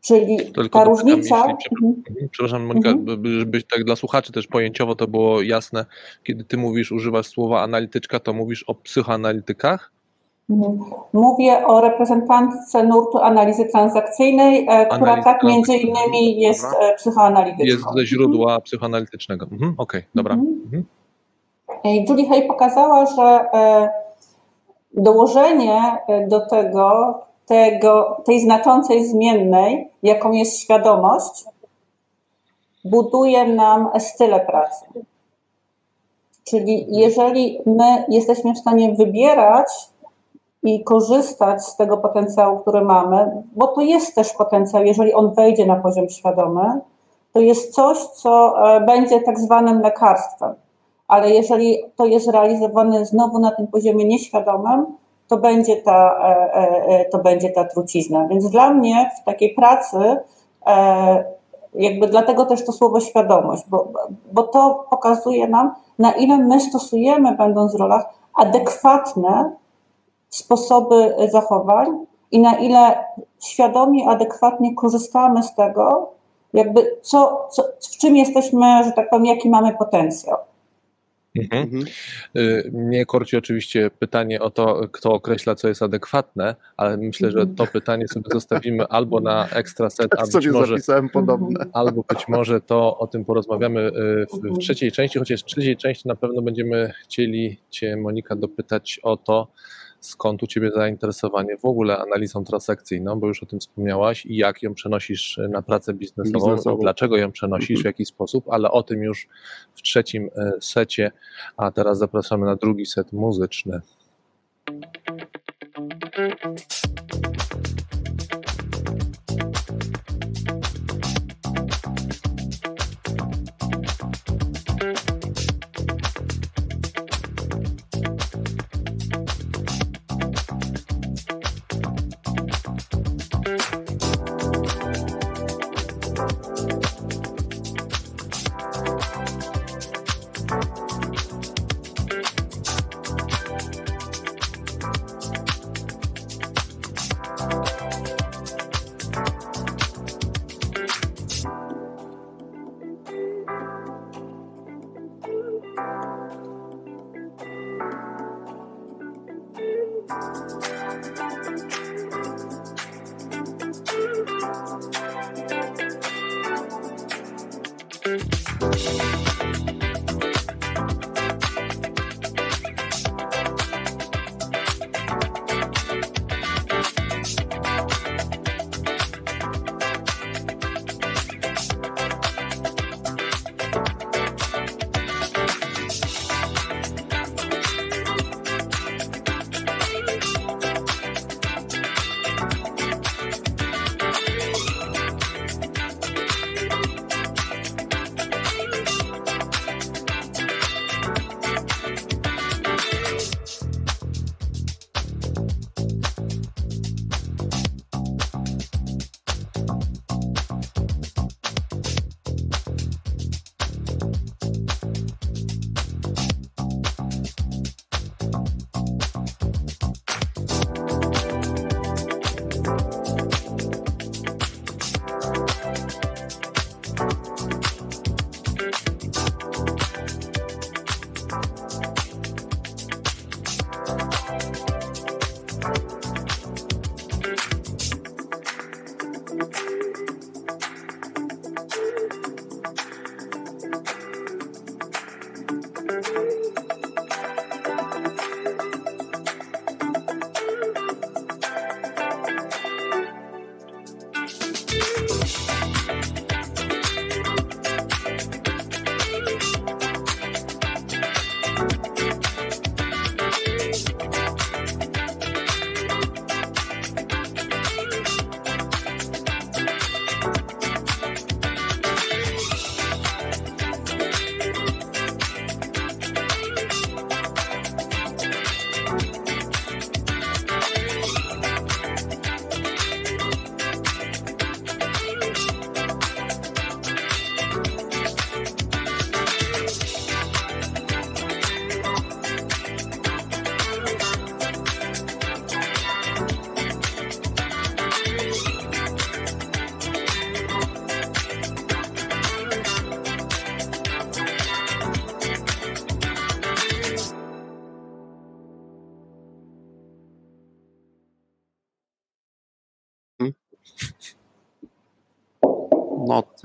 S3: Czyli Tylko ta różnica. Jeśli,
S1: mhm. mhm. przepraszam, Monika, mhm. żeby tak dla słuchaczy też pojęciowo to było jasne, kiedy ty mówisz, używasz słowa analityczka, to mówisz o psychoanalitykach?
S3: Mhm. Mówię o reprezentantce nurtu analizy transakcyjnej, e, która tak między innymi jest dobra. E, psychoanalityczką.
S1: Jest ze źródła mhm. psychoanalitycznego. Mhm. Okej, okay, dobra. Mhm.
S3: Julie Hay pokazała, że e, dołożenie do tego tego, tej znaczącej zmiennej, jaką jest świadomość, buduje nam style pracy. Czyli jeżeli my jesteśmy w stanie wybierać i korzystać z tego potencjału, który mamy, bo to jest też potencjał, jeżeli on wejdzie na poziom świadomy, to jest coś, co e, będzie tak zwanym lekarstwem. Ale jeżeli to jest realizowane znowu na tym poziomie nieświadomym, to będzie ta, e, e, e, to będzie ta trucizna. Więc dla mnie w takiej pracy jakby dlatego też to słowo świadomość, bo, bo to pokazuje nam, na ile my stosujemy, będąc w rolach, adekwatne sposoby zachowań i na ile świadomie, adekwatnie korzystamy z tego, jakby co, co, w czym jesteśmy, że tak powiem, jaki mamy potencjał.
S1: Mhm. mhm. Y, mnie korci oczywiście pytanie o to, kto określa, co jest adekwatne, ale myślę, że to pytanie sobie zostawimy albo na ekstra set,
S2: albo być może, podobne.
S1: albo być może to o tym porozmawiamy y, w, w mhm. trzeciej części, chociaż w trzeciej części na pewno będziemy chcieli Cię, Monika, dopytać o to, skąd u Ciebie zainteresowanie w ogóle analizą transakcyjną, bo już o tym wspomniałaś i jak ją przenosisz na pracę biznesową, biznesową. dlaczego ją przenosisz, w jaki sposób, ale o tym już w trzecim e, secie, a teraz zapraszamy na drugi set muzyczny.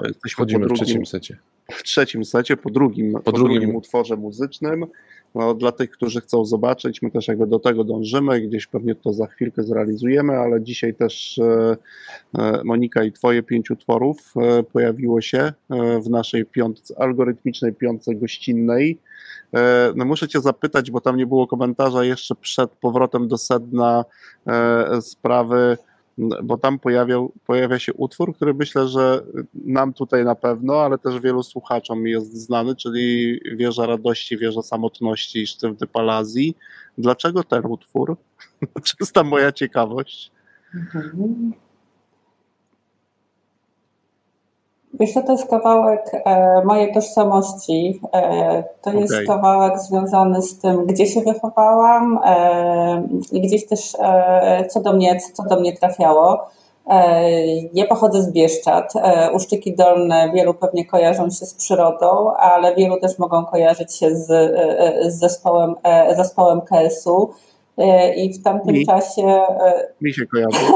S2: Jesteśmy po
S1: w
S2: drugim,
S1: trzecim secie.
S2: w trzecim secie, po drugim, po
S1: drugim.
S2: drugim utworze muzycznym. No, dla tych, którzy chcą zobaczyć, my też jakby do tego dążymy, gdzieś pewnie to za chwilkę zrealizujemy, ale dzisiaj też e, e, Monika i twoje pięć utworów e, pojawiło się w naszej piątce, algorytmicznej piątce gościnnej. No muszę cię zapytać, bo tam nie było komentarza jeszcze przed powrotem do sedna sprawy, bo tam pojawiał, pojawia się utwór, który myślę, że nam tutaj na pewno, ale też wielu słuchaczom jest znany, czyli Wieża Radości, Wieża Samotności i Sztywny Palazji. Dlaczego ten utwór? Czysta moja ciekawość.
S3: Mhm. Wiesz, co, to jest kawałek e, mojej tożsamości. E, to jest
S2: Okej.
S3: kawałek związany z tym, gdzie się wychowałam e, i gdzieś też e, co, do mnie, co do mnie trafiało. E, ja pochodzę z Bieszczad. E, Uszczyki Dolne wielu pewnie kojarzą się z przyrodą, ale wielu też mogą kojarzyć się z, e, z zespołem, e, zespołem KS-u. E, I w tamtym
S2: Mi.
S3: czasie e,
S2: Mi się kojarzy.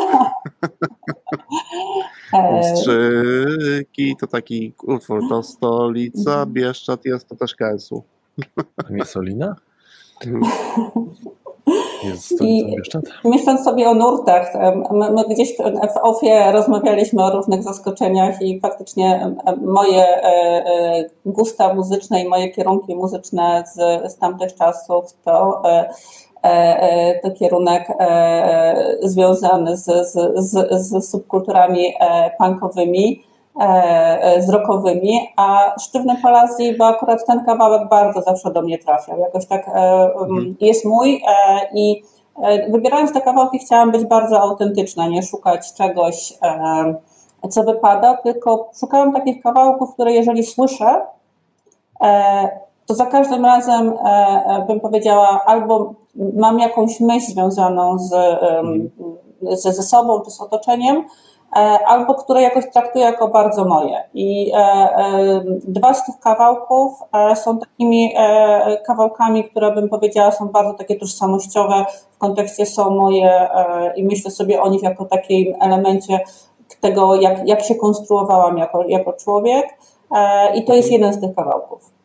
S3: e,
S2: Ostrzyki to taki utwór, to stolica, Bieszczad jest to też KS-u.
S1: Nie Solina?
S2: Mhm.
S1: Jest
S3: I-? Myśląc sobie o nurtach, my, my gdzieś w OFie rozmawialiśmy o różnych zaskoczeniach i faktycznie moje e, e, gusta muzyczne i moje kierunki muzyczne z, z tamtych czasów to, e, e, to kierunek e, związany z, z, z, subkulturami punkowymi, z rockowymi, a Sztywny Palazji, bo akurat ten kawałek bardzo zawsze do mnie trafiał. Jakoś tak
S2: Mhm.
S3: jest mój i wybierając te kawałki chciałam być bardzo autentyczna, nie szukać czegoś, co wypada, tylko szukałam takich kawałków, które jeżeli słyszę, to za każdym razem e, e, bym powiedziała, albo mam jakąś myśl związaną z, ze, ze sobą czy z otoczeniem, e, albo które jakoś traktuję jako bardzo moje. I dwa z tych kawałków są takimi kawałkami, które bym powiedziała są bardzo takie tożsamościowe, w kontekście są moje i myślę sobie o nich jako takim elemencie tego, jak, jak się konstruowałam jako, jako człowiek. I to jest jeden z tych kawałków.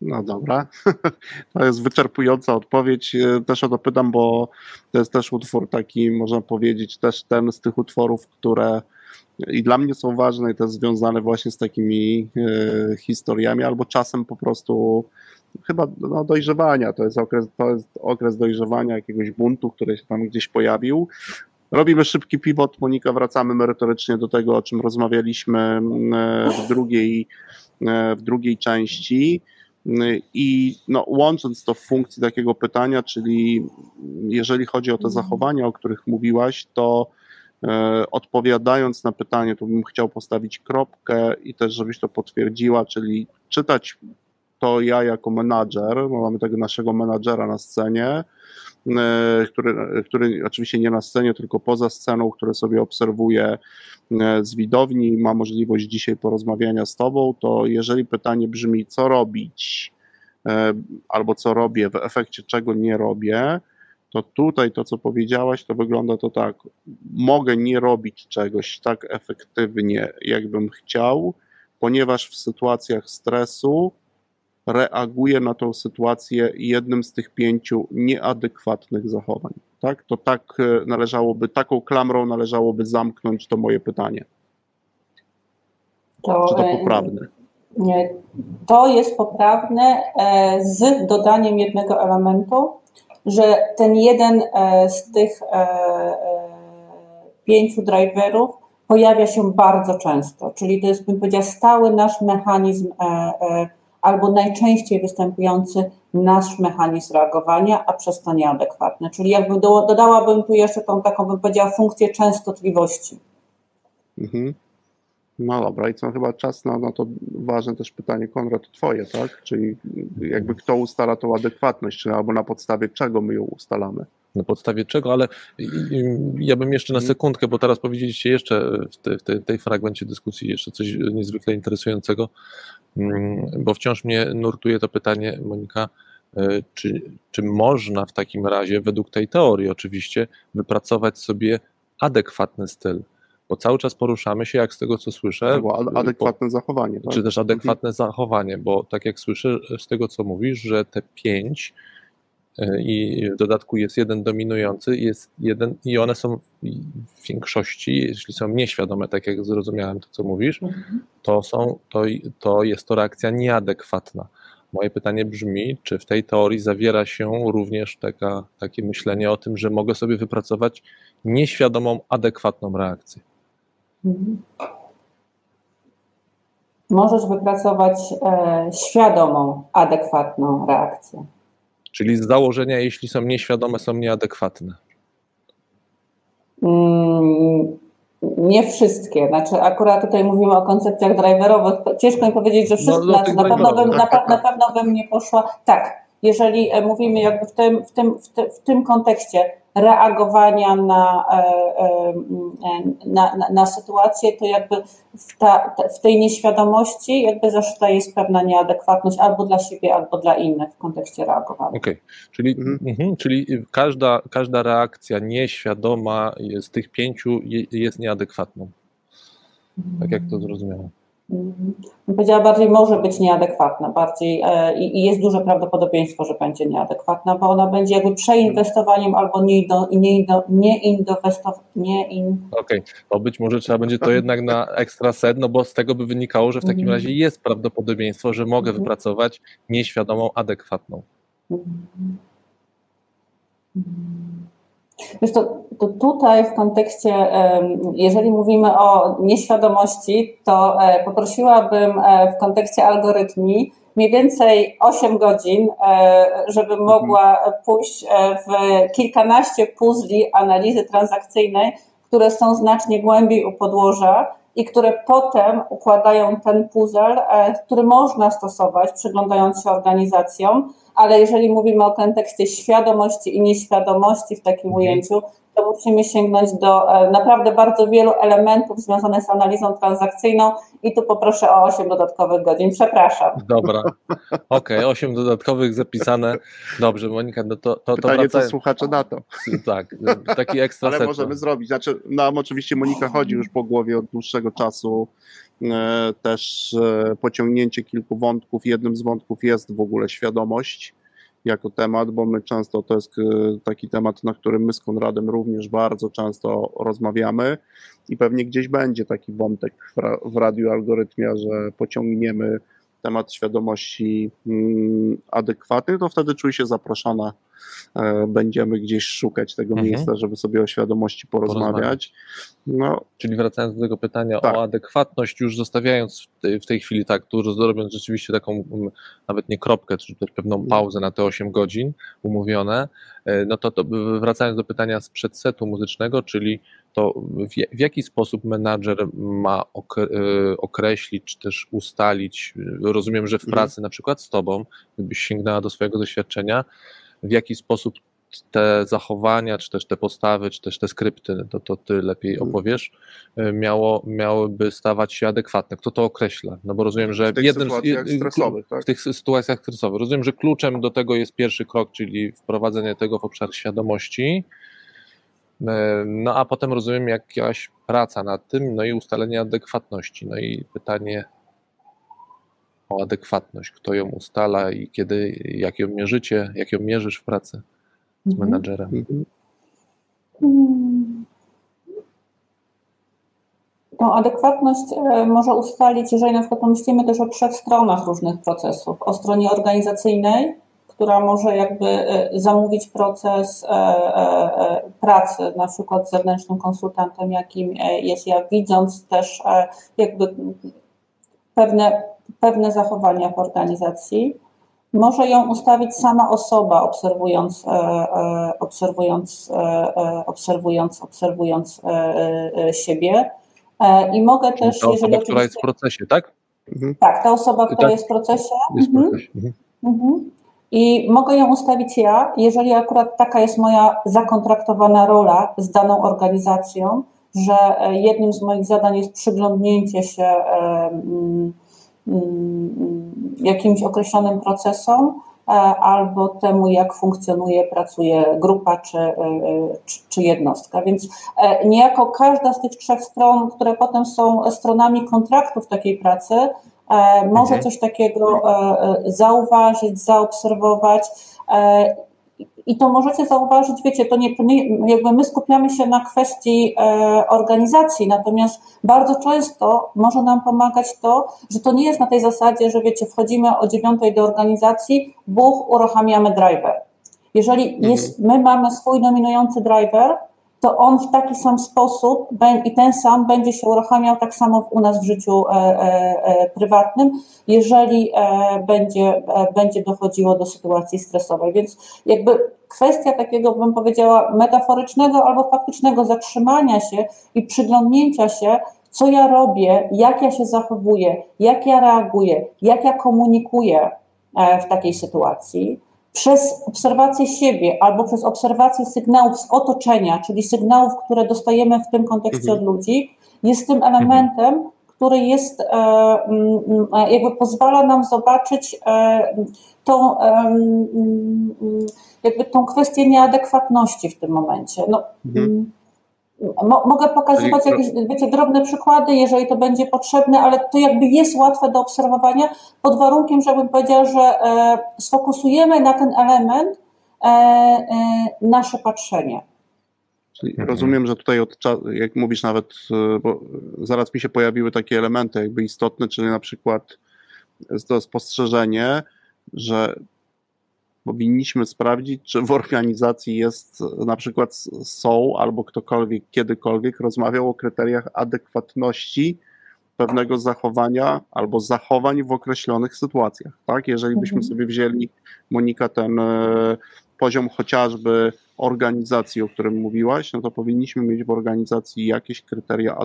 S2: No dobra, to jest wyczerpująca odpowiedź. E, Też o to pytam, bo to jest też utwór taki, można powiedzieć, też ten z tych utworów, które i dla mnie są ważne i jest związane właśnie z takimi e, historiami, albo czasem po prostu chyba no, dojrzewania. To jest, okres, to jest okres dojrzewania jakiegoś buntu, który się tam gdzieś pojawił. Robimy szybki pivot. Monika, wracamy merytorycznie do tego, o czym rozmawialiśmy e, w drugiej, w drugiej części. I no, łącząc to w funkcji takiego pytania, czyli jeżeli chodzi o te zachowania, o których mówiłaś, to e, odpowiadając na pytanie, to bym chciał postawić kropkę i też, żebyś to potwierdziła, czyli czytać to ja jako menadżer, mamy tego naszego menadżera na scenie, który, który oczywiście nie na scenie, tylko poza sceną, który sobie obserwuje e, z widowni, ma możliwość dzisiaj porozmawiania z Tobą, to jeżeli pytanie brzmi, co robić, e, albo co robię, w efekcie czego nie robię, to tutaj to, co powiedziałaś, to wygląda to tak. Mogę nie robić czegoś tak efektywnie, jakbym chciał, ponieważ w sytuacjach stresu reaguję na tą sytuację jednym z tych pięciu nieadekwatnych zachowań. Tak? To tak e, należałoby, taką klamrą należałoby zamknąć to moje pytanie. To, Czy to e, poprawne?
S3: Nie, to jest poprawne e, z dodaniem jednego elementu, że ten jeden z tych pięciu driverów pojawia się bardzo często, czyli to jest, bym powiedziała, stały nasz mechanizm albo najczęściej występujący nasz mechanizm reagowania, a przez to nieadekwatny. Czyli jakby do, dodałabym tu jeszcze tą taką, bym powiedziała, funkcję częstotliwości.
S2: Mhm. No dobra, i co chyba czas na, to ważne też pytanie, Konrad, twoje, tak? Czyli jakby kto ustala tą adekwatność, czy albo na podstawie czego my ją ustalamy?
S1: Na podstawie czego, ale ja bym jeszcze na mhm. sekundkę, bo teraz powiedzieliście jeszcze w, te, w tej, tej fragmencie dyskusji jeszcze coś niezwykle interesującego, mm, bo wciąż mnie nurtuje to pytanie, Monika, e, czy, czy można w takim razie, według tej teorii oczywiście, wypracować sobie adekwatny styl? bo cały czas poruszamy się, jak z tego co słyszę.
S2: Albo adekwatne po, zachowanie.
S1: Tak? Czy też adekwatne mhm. zachowanie, bo tak jak słyszę z tego co mówisz, że te pięć i w dodatku jest jeden dominujący, jest jeden i one są w większości, jeśli są nieświadome, tak jak zrozumiałem to, co mówisz, mhm. to, są, to, to jest to reakcja nieadekwatna. Moje pytanie brzmi, czy w tej teorii zawiera się również taka, takie myślenie o tym, że mogę sobie wypracować nieświadomą, adekwatną reakcję? Mhm.
S3: Możesz wypracować e, świadomą, adekwatną reakcję.
S1: Czyli z założenia, jeśli są nieświadome, są nieadekwatne.
S3: Mm, nie wszystkie. Znaczy, akurat tutaj mówimy o koncepcjach driverowych. Ciężko mi powiedzieć, że wszystkie. No, no, na, pewno bym, na, na pewno bym nie poszła. Tak, jeżeli e, mówimy jakby w tym, w tym, w, te, w tym kontekście reagowania na, e, e, na, na, na sytuację, to jakby w, ta, w tej nieświadomości jakby zaszyta jest pewna nieadekwatność albo dla siebie, albo dla innych w kontekście reagowania.
S1: Okej, okay. czyli, mhm. mhm. czyli każda, każda reakcja nieświadoma z tych pięciu jest nieadekwatną. Tak jak to zrozumiałem.
S3: Mhm. Powiedziała bardziej może być nieadekwatna, bardziej e, i, jest duże prawdopodobieństwo, że będzie nieadekwatna, bo ona będzie jakby przeinwestowaniem albo nie, do, nie, do, nie inwestowaniem. Nie in...
S1: Okej, okay. to być może trzeba będzie to jednak na ekstra set, no bo z tego by wynikało, że w takim mhm. razie jest prawdopodobieństwo, że mogę mhm. wypracować nieświadomą, adekwatną.
S3: Wiesz, to, to tutaj w kontekście, jeżeli mówimy o nieświadomości, to e, poprosiłabym e, w kontekście algorytmii mniej więcej 8 godzin, e, żeby mhm. mogła pójść w kilkanaście puzli analizy transakcyjnej, które są znacznie głębiej u podłoża i które potem układają ten puzzle, który można stosować, przyglądając się organizacjom, ale jeżeli mówimy o kontekście świadomości i nieświadomości w takim mhm. ujęciu, to musimy sięgnąć do e, naprawdę bardzo wielu elementów związanych z analizą transakcyjną i tu poproszę o 8 dodatkowych godzin. Przepraszam.
S1: Dobra, okej, okay, 8 dodatkowych zapisane. Dobrze, Monika, no to, to, to
S2: Pytanie, wraca... co słuchacze na to.
S1: Tak, taki ekstra
S2: Ale możemy zrobić. Znaczy, nam oczywiście Monika chodzi już po głowie od dłuższego czasu też e, pociągnięcie kilku wątków. Jednym z wątków jest w ogóle świadomość jako temat, bo my często to jest e, taki temat, na którym my z Konradem również bardzo często rozmawiamy i pewnie gdzieś będzie taki wątek w radiu algorytmia, że pociągniemy temat świadomości mm, adekwatny, to wtedy czuję się zaproszona E, będziemy gdzieś szukać tego mhm. miejsca, żeby sobie o świadomości porozmawiać.
S1: No. Czyli wracając do tego pytania tak. o adekwatność, już zostawiając w tej, chwili tak, tu robiąc rzeczywiście taką mm, nawet nie kropkę, czy też pewną pauzę na te 8 godzin umówione, e, no to, to wracając do pytania z przedsetu muzycznego, czyli to w, w jaki sposób menadżer ma e, określić, czy też ustalić, rozumiem, że w mhm. pracy mhm. na przykład z tobą, gdybyś sięgnęła do swojego doświadczenia, w jaki sposób te zachowania, czy też te postawy, czy też te skrypty, to, to ty lepiej mhm. opowiesz, e, miało, miałyby stawać się adekwatne. Kto to określa? No bo rozumiem, że
S2: w tych jednym sytuacjach stresowych, tak?
S1: w tych sytuacjach stresowych. Rozumiem, że kluczem do tego jest pierwszy krok, czyli wprowadzenie tego w obszar świadomości. E, no a potem rozumiem jakaś praca nad tym, no i ustalenie adekwatności. No i pytanie o adekwatność, kto ją ustala i kiedy, jak ją mierzycie, jak ją mierzysz w pracy z mhm. menadżerem. Mhm.
S3: Tą adekwatność e, może ustalić, jeżeli na przykład pomyślimy też o trzech stronach różnych procesów. O stronie organizacyjnej, która może jakby e, zamówić proces e, pracy, na przykład z zewnętrznym konsultantem, jakim jest ja, widząc też jakby pewne, pewne zachowania w organizacji. Może ją ustawić sama osoba, obserwując, obserwując, obserwując, obserwując siebie E, I mogę
S1: Czyli
S3: też,
S1: ta osoba, jeżeli która jest w procesie, tak?
S3: Mhm. Tak, ta osoba, która tak? jest w procesie. Jest mhm. procesie. Mhm. mhm. I mogę ją ustawić ja, jeżeli akurat taka jest moja zakontraktowana rola z daną organizacją, że e, jednym z moich zadań jest przyglądnięcie się jakimś określonym procesom, E, albo temu, jak funkcjonuje, pracuje grupa czy, e, czy, czy, jednostka. Więc e, niejako każda z tych trzech stron, które potem są stronami kontraktów takiej pracy, może mhm. coś takiego zauważyć, zaobserwować i to możecie zauważyć, wiecie, to nie, jakby my skupiamy się na kwestii e, organizacji, natomiast bardzo często może nam pomagać to, że to nie jest na tej zasadzie, że wiecie, wchodzimy o dziewiątej do organizacji, buch, uruchamiamy driver. Jeżeli mhm. jest, my mamy swój dominujący driver, to on w taki sam sposób i ten sam będzie się uruchamiał tak samo u nas w życiu e, e, e, prywatnym, jeżeli będzie, będzie dochodziło do sytuacji stresowej. Więc jakby kwestia takiego, bym powiedziała, metaforycznego albo faktycznego zatrzymania się i przyglądnięcia się, co ja robię, jak ja się zachowuję, jak ja reaguję, jak ja komunikuję w takiej sytuacji, przez obserwację siebie albo przez obserwację sygnałów z otoczenia, czyli sygnałów, które dostajemy w tym kontekście mhm. od ludzi, jest tym elementem, który jest, e, mm, e, jakby pozwala nam zobaczyć e, tą, jakby tą kwestię nieadekwatności w tym momencie. No, mhm. Mogę pokazywać jakieś, wiecie, drobne przykłady, jeżeli to będzie potrzebne, ale to jakby jest łatwe do obserwowania, pod warunkiem, żebym powiedziała, że e, sfokusujemy na ten element e, e, nasze patrzenie.
S2: Czyli rozumiem, że tutaj od jak mówisz nawet, bo zaraz mi się pojawiły takie elementy jakby istotne, czyli na przykład to spostrzeżenie, że powinniśmy sprawdzić, czy w organizacji jest na przykład są albo ktokolwiek kiedykolwiek rozmawiał o kryteriach adekwatności pewnego zachowania albo zachowań w określonych sytuacjach. Tak? Jeżeli byśmy mhm. sobie wzięli, Monika, ten e, poziom chociażby organizacji, o którym mówiłaś, no to powinniśmy mieć w organizacji jakieś kryteria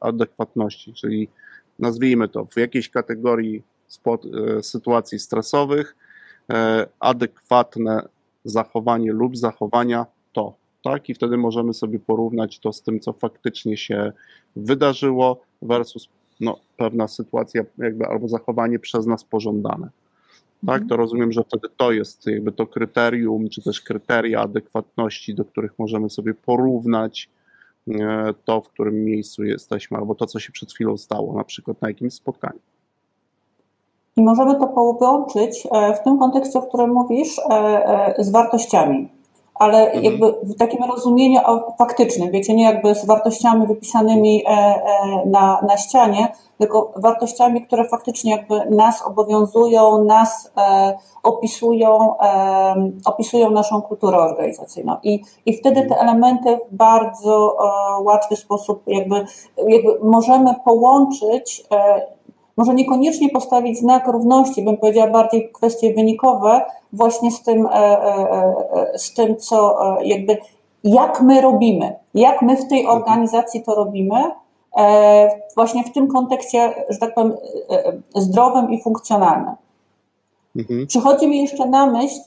S2: adekwatności, czyli nazwijmy to w jakiejś kategorii spod, e, sytuacji stresowych, adekwatne zachowanie lub zachowania to. Tak? I wtedy możemy sobie porównać to z tym, co faktycznie się wydarzyło, versus no, pewna sytuacja, jakby albo zachowanie przez nas pożądane. Tak, mhm. to rozumiem, że wtedy to jest jakby to kryterium, czy też kryteria adekwatności, do których możemy sobie porównać e, to, w którym miejscu jesteśmy, albo to, co się przed chwilą stało, na przykład na jakimś spotkaniu.
S3: I możemy to połączyć e, w tym kontekście, o którym mówisz, e, e, z wartościami. Ale mhm. jakby w takim rozumieniu faktycznym, wiecie, nie jakby z wartościami wypisanymi na, na ścianie, tylko wartościami, które faktycznie jakby nas obowiązują, nas opisują, opisują naszą kulturę organizacyjną. I, i wtedy te elementy w bardzo łatwy sposób jakby, jakby możemy połączyć może niekoniecznie postawić znak równości, bym powiedziała bardziej kwestie wynikowe, właśnie z tym, e, e, e, z tym co jakby, jak my robimy, jak my w tej mhm. organizacji to robimy, właśnie w tym kontekście, że tak powiem, zdrowym i funkcjonalnym. Mhm. Przychodzi mi jeszcze na myśl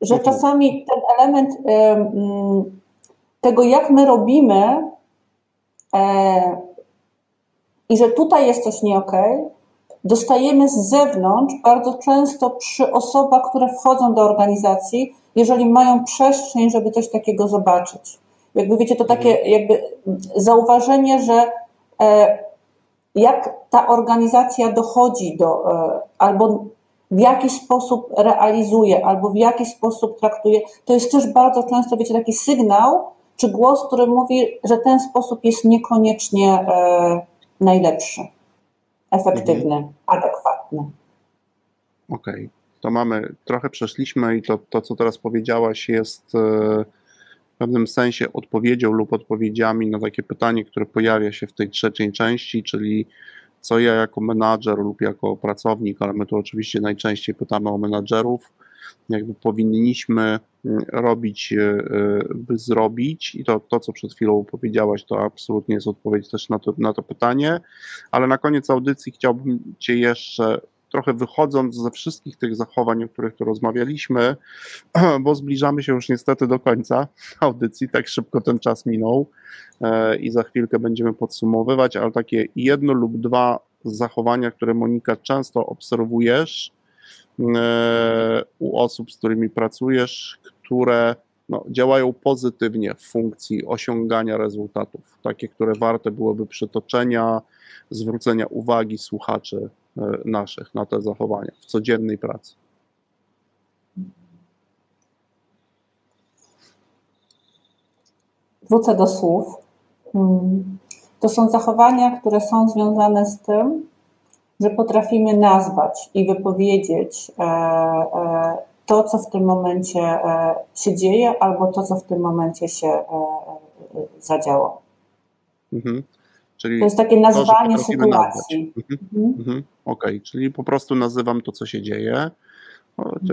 S3: że czasami ten element tego, jak my robimy i że tutaj jest coś nie okay, dostajemy z zewnątrz bardzo często przy osobach, które wchodzą do organizacji, jeżeli mają przestrzeń, żeby coś takiego zobaczyć. Jakby wiecie, to takie mhm. jakby zauważenie, że e, jak ta organizacja dochodzi do, e, albo w jaki sposób realizuje, albo w jaki sposób traktuje, to jest też bardzo często, wiecie, taki sygnał, czy głos, który mówi, że ten sposób jest niekoniecznie e, najlepszy, efektywny, mhm. adekwatny.
S2: Okej, okay. to mamy, trochę przeszliśmy i to, to co teraz powiedziałaś jest e, w pewnym sensie odpowiedzią lub odpowiedziami na takie pytanie, które pojawia się w tej trzeciej części, czyli co ja jako menadżer lub jako pracownik, ale my tu oczywiście najczęściej pytamy o menadżerów, jakby powinniśmy mm, robić, e, e, by zrobić. I to, to co przed chwilą powiedziałaś, to absolutnie jest odpowiedź też na to, na to pytanie, ale na koniec audycji chciałbym Cię jeszcze trochę wychodząc ze wszystkich tych zachowań, o których tu rozmawialiśmy, bo zbliżamy się już niestety do końca audycji, tak szybko ten czas minął e, i za chwilkę będziemy podsumowywać, ale takie jedno lub dwa zachowania, które Monika często obserwujesz e, u osób, z którymi pracujesz, które no, działają pozytywnie w funkcji osiągania rezultatów, takie, które warte byłoby przytoczenia, zwrócenia uwagi słuchaczy E, naszych na te zachowania w codziennej pracy.
S3: Wrócę do słów. Hmm. To są zachowania, które są związane z tym, że potrafimy nazwać i wypowiedzieć e, e, to, co w tym momencie się dzieje, albo to, co w tym momencie się zadziało. Mhm. Czyli to jest takie nazwanie to, sytuacji. Mhm.
S2: Mhm. Mhm. Okej, okay. czyli po prostu nazywam to, co się dzieje.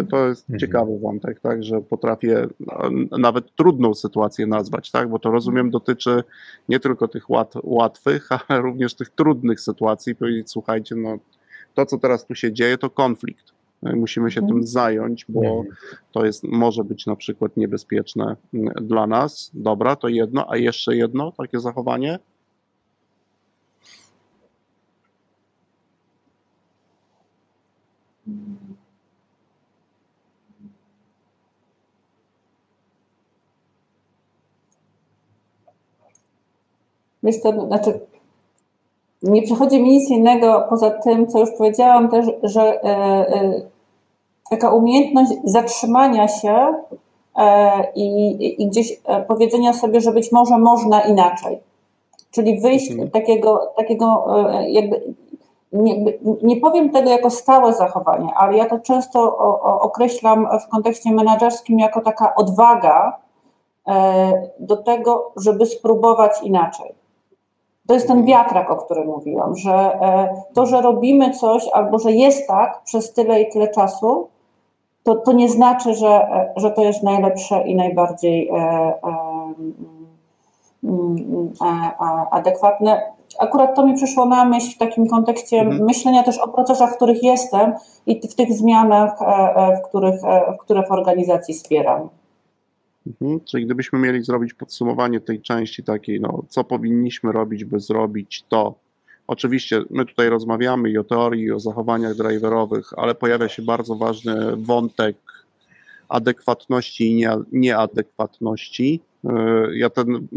S2: To jest mhm. ciekawy wątek, tak, że potrafię nawet trudną sytuację nazwać, tak, bo to rozumiem dotyczy nie tylko tych łat, łatwych, ale również tych trudnych sytuacji. Powiedzieć, słuchajcie, no to, co teraz tu się dzieje, to konflikt. No musimy się tym zająć, bo to jest, może być na przykład niebezpieczne mm, dla nas. Dobra, to jedno, a jeszcze jedno takie zachowanie?
S3: Wiesz co, znaczy nie przychodzi mi nic innego poza tym, co już powiedziałam też, że e, e, taka umiejętność zatrzymania się e, i, i gdzieś powiedzenia sobie, że być może można inaczej. Czyli wyjść mhm. takiego, takiego jakby nie, nie, powiem tego jako stałe zachowanie, ale ja to często o, o, określam w kontekście menedżerskim jako taka odwaga e, do tego, żeby spróbować inaczej. To jest ten wiatrak, o którym mówiłam, że e, to, że robimy coś albo że jest tak przez tyle i tyle czasu, to, to nie znaczy, że, e, że to jest najlepsze i najbardziej e, mm, adekwatne. Akurat to mi przyszło na myśl w takim kontekście mhm. myślenia też o procesach, w których jestem i w tych zmianach, w których, w które w organizacji wspieram.
S2: Mhm. Czyli gdybyśmy mieli zrobić podsumowanie tej części takiej, no, co powinniśmy robić, by zrobić to. Oczywiście my tutaj rozmawiamy i o teorii, i o zachowaniach driverowych, ale pojawia się bardzo ważny wątek adekwatności i nieadekwatności. E, ja ten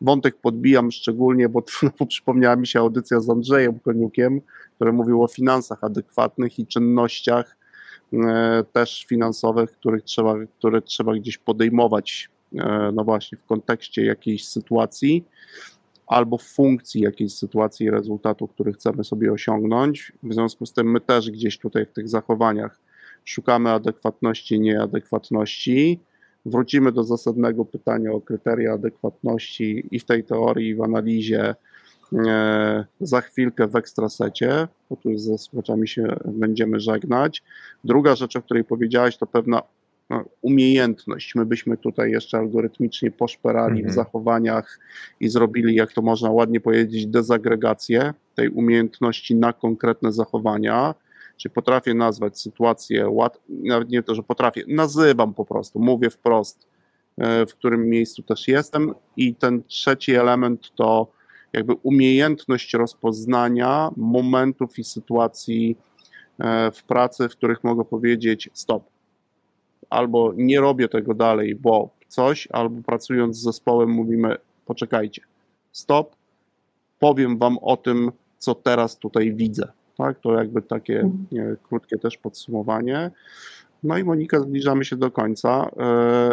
S2: wątek podbijam szczególnie, bo, przypomniała mi się audycja z Andrzejem Koniukiem, który mówił o finansach adekwatnych i czynnościach, też finansowych, których trzeba, które trzeba gdzieś podejmować, e, no właśnie w kontekście jakiejś sytuacji albo w funkcji jakiejś sytuacji rezultatu, który chcemy sobie osiągnąć. W związku z tym my też gdzieś tutaj w tych zachowaniach szukamy adekwatności, nieadekwatności. Wrócimy do zasadnego pytania o kryteria adekwatności i w tej teorii, i w analizie E, za chwilkę w ekstrasecie, bo tu ze słuchaczami się będziemy żegnać. Druga rzecz, o której powiedziałeś, to pewna no, umiejętność. My byśmy tutaj jeszcze algorytmicznie poszperali mhm. w zachowaniach i zrobili, jak to można ładnie powiedzieć, dezagregację tej umiejętności na konkretne zachowania. Czyli potrafię nazwać sytuację, łat, nawet nie to, że potrafię, nazywam po prostu, mówię wprost, e, w którym miejscu też jestem. I ten trzeci element to jakby umiejętność rozpoznania momentów i sytuacji e, w pracy, w których mogę powiedzieć stop. Albo nie robię tego dalej, bo coś, albo pracując z zespołem mówimy poczekajcie, stop, powiem wam o tym, co teraz tutaj widzę. Tak, to jakby takie mhm. nie, krótkie też podsumowanie. No i Monika, zbliżamy się do końca. E,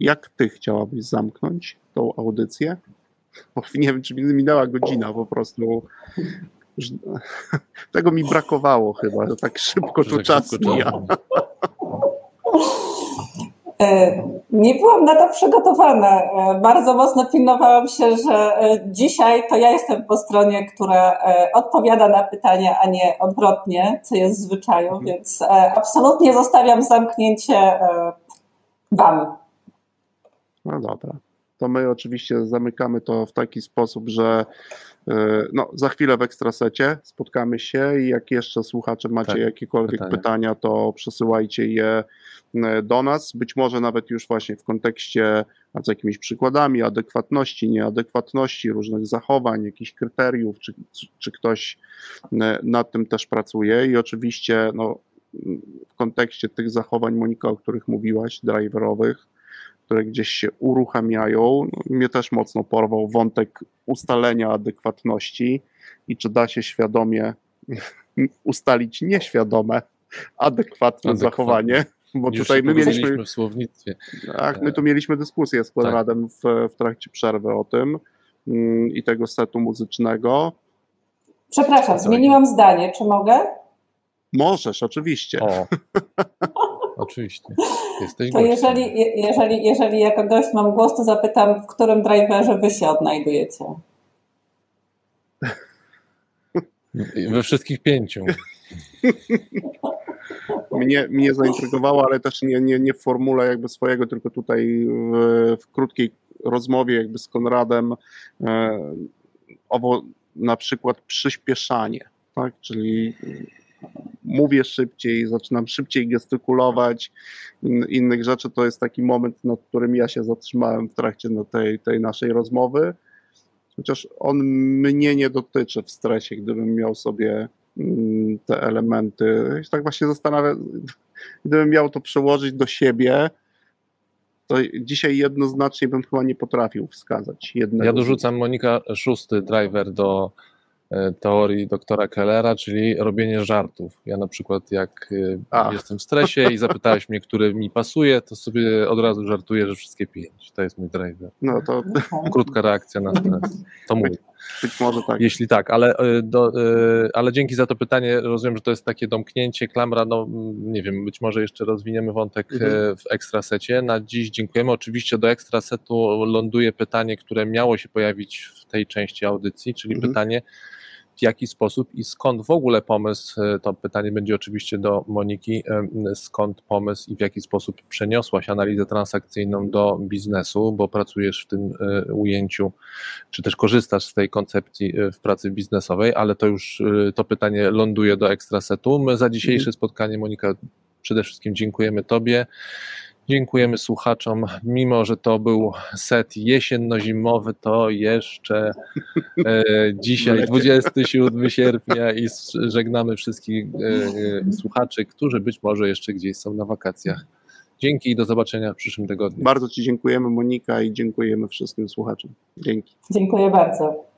S2: jak ty chciałabyś zamknąć tą audycję? Bo nie wiem, czy minęła godzina po prostu. Tego mi brakowało chyba, że tak szybko tu tak czas mija.
S3: E, nie byłam na to przygotowana. E, bardzo mocno pilnowałam się, że e, dzisiaj to ja jestem po stronie, która odpowiada na pytania, a nie odwrotnie, co jest zwyczaju, mhm. więc absolutnie zostawiam zamknięcie Wam.
S2: No dobra. To my oczywiście zamykamy to w taki sposób, że no, za chwilę w ekstrasecie spotkamy się i jak jeszcze słuchacze macie tak, jakiekolwiek pytania. pytania, to przesyłajcie je E, do nas, być może nawet już właśnie w kontekście z jakimiś przykładami adekwatności, nieadekwatności, różnych zachowań, jakichś kryteriów, czy, czy, czy ktoś e, nad tym też pracuje. I oczywiście no, w kontekście tych zachowań, Monika, o których mówiłaś, driverowych, które gdzieś się uruchamiają, no, mnie też mocno porwał wątek ustalenia adekwatności i czy da się świadomie ustalić nieświadome adekwatne, adekwatne. zachowanie
S1: bo Już tutaj my mieliśmy w słownictwie.
S2: Tak, my tu mieliśmy dyskusję z Konradem tak. w, w trakcie przerwy o tym mm, i tego setu muzycznego.
S3: Przepraszam, zmieniłam zdanie, czy mogę?
S2: Możesz, oczywiście. O.
S1: Oczywiście. Jesteś
S3: to jeżeli, jeżeli, jeżeli jako gość mam głos, to zapytam, w którym driverze wy się odnajdujecie?
S1: We wszystkich pięciu.
S2: mnie, mnie zaintrygowało, ale też nie, nie, nie w formule jakby swojego, tylko tutaj w, w krótkiej rozmowie jakby z Konradem e, owo na przykład przyspieszanie, tak? czyli mówię szybciej, zaczynam szybciej gestykulować, innych rzeczy, to jest taki moment, nad którym ja się zatrzymałem w trakcie no, tej, tej naszej rozmowy, chociaż on mnie nie dotyczy w stresie, gdybym miał sobie Mm, te elementy. Tak właśnie zastanawiam, gdybym miał to przełożyć do siebie, to dzisiaj jednoznacznie bym chyba nie potrafił wskazać jednego.
S1: Ja dorzucam Monika szósty driver do teorii doktora Kellera, czyli robienie żartów. Ja na przykład jak e, A. jestem w stresie i zapytałeś mnie, który mi pasuje, to sobie od razu żartuję, że wszystkie pięć. To jest mój driver. No to... Krótka reakcja na stres. To mój.
S2: Być może tak.
S1: Jeśli tak, ale, e, do, ale dzięki za to pytanie. Rozumiem, że to jest takie domknięcie, klamra. No, nie wiem, być może jeszcze rozwiniemy wątek mhm. w ekstrasecie. Na dziś dziękujemy. Oczywiście do ekstrasetu ląduje pytanie, które miało się pojawić w tej części audycji, czyli mhm. pytanie, w jaki sposób i skąd w ogóle pomysł, e, to pytanie będzie oczywiście do Moniki, e, skąd pomysł i w jaki sposób przeniosłaś analizę transakcyjną do biznesu, bo pracujesz w tym e, ujęciu, czy też korzystasz z tej koncepcji w pracy biznesowej, ale to już to pytanie ląduje do ekstrasetu. My za dzisiejsze mhm. spotkanie, Monika, przede wszystkim dziękujemy Tobie. Dziękujemy słuchaczom. Mimo, że to był set jesienno-zimowy, to jeszcze e, dzisiaj, 27 sierpnia, i żegnamy wszystkich e, e, słuchaczy, którzy być może jeszcze gdzieś są na wakacjach. Dzięki i do zobaczenia w przyszłym tygodniu.
S2: Bardzo Ci dziękujemy, Monika, i dziękujemy wszystkim słuchaczom. Dzięki.
S3: Dziękuję bardzo.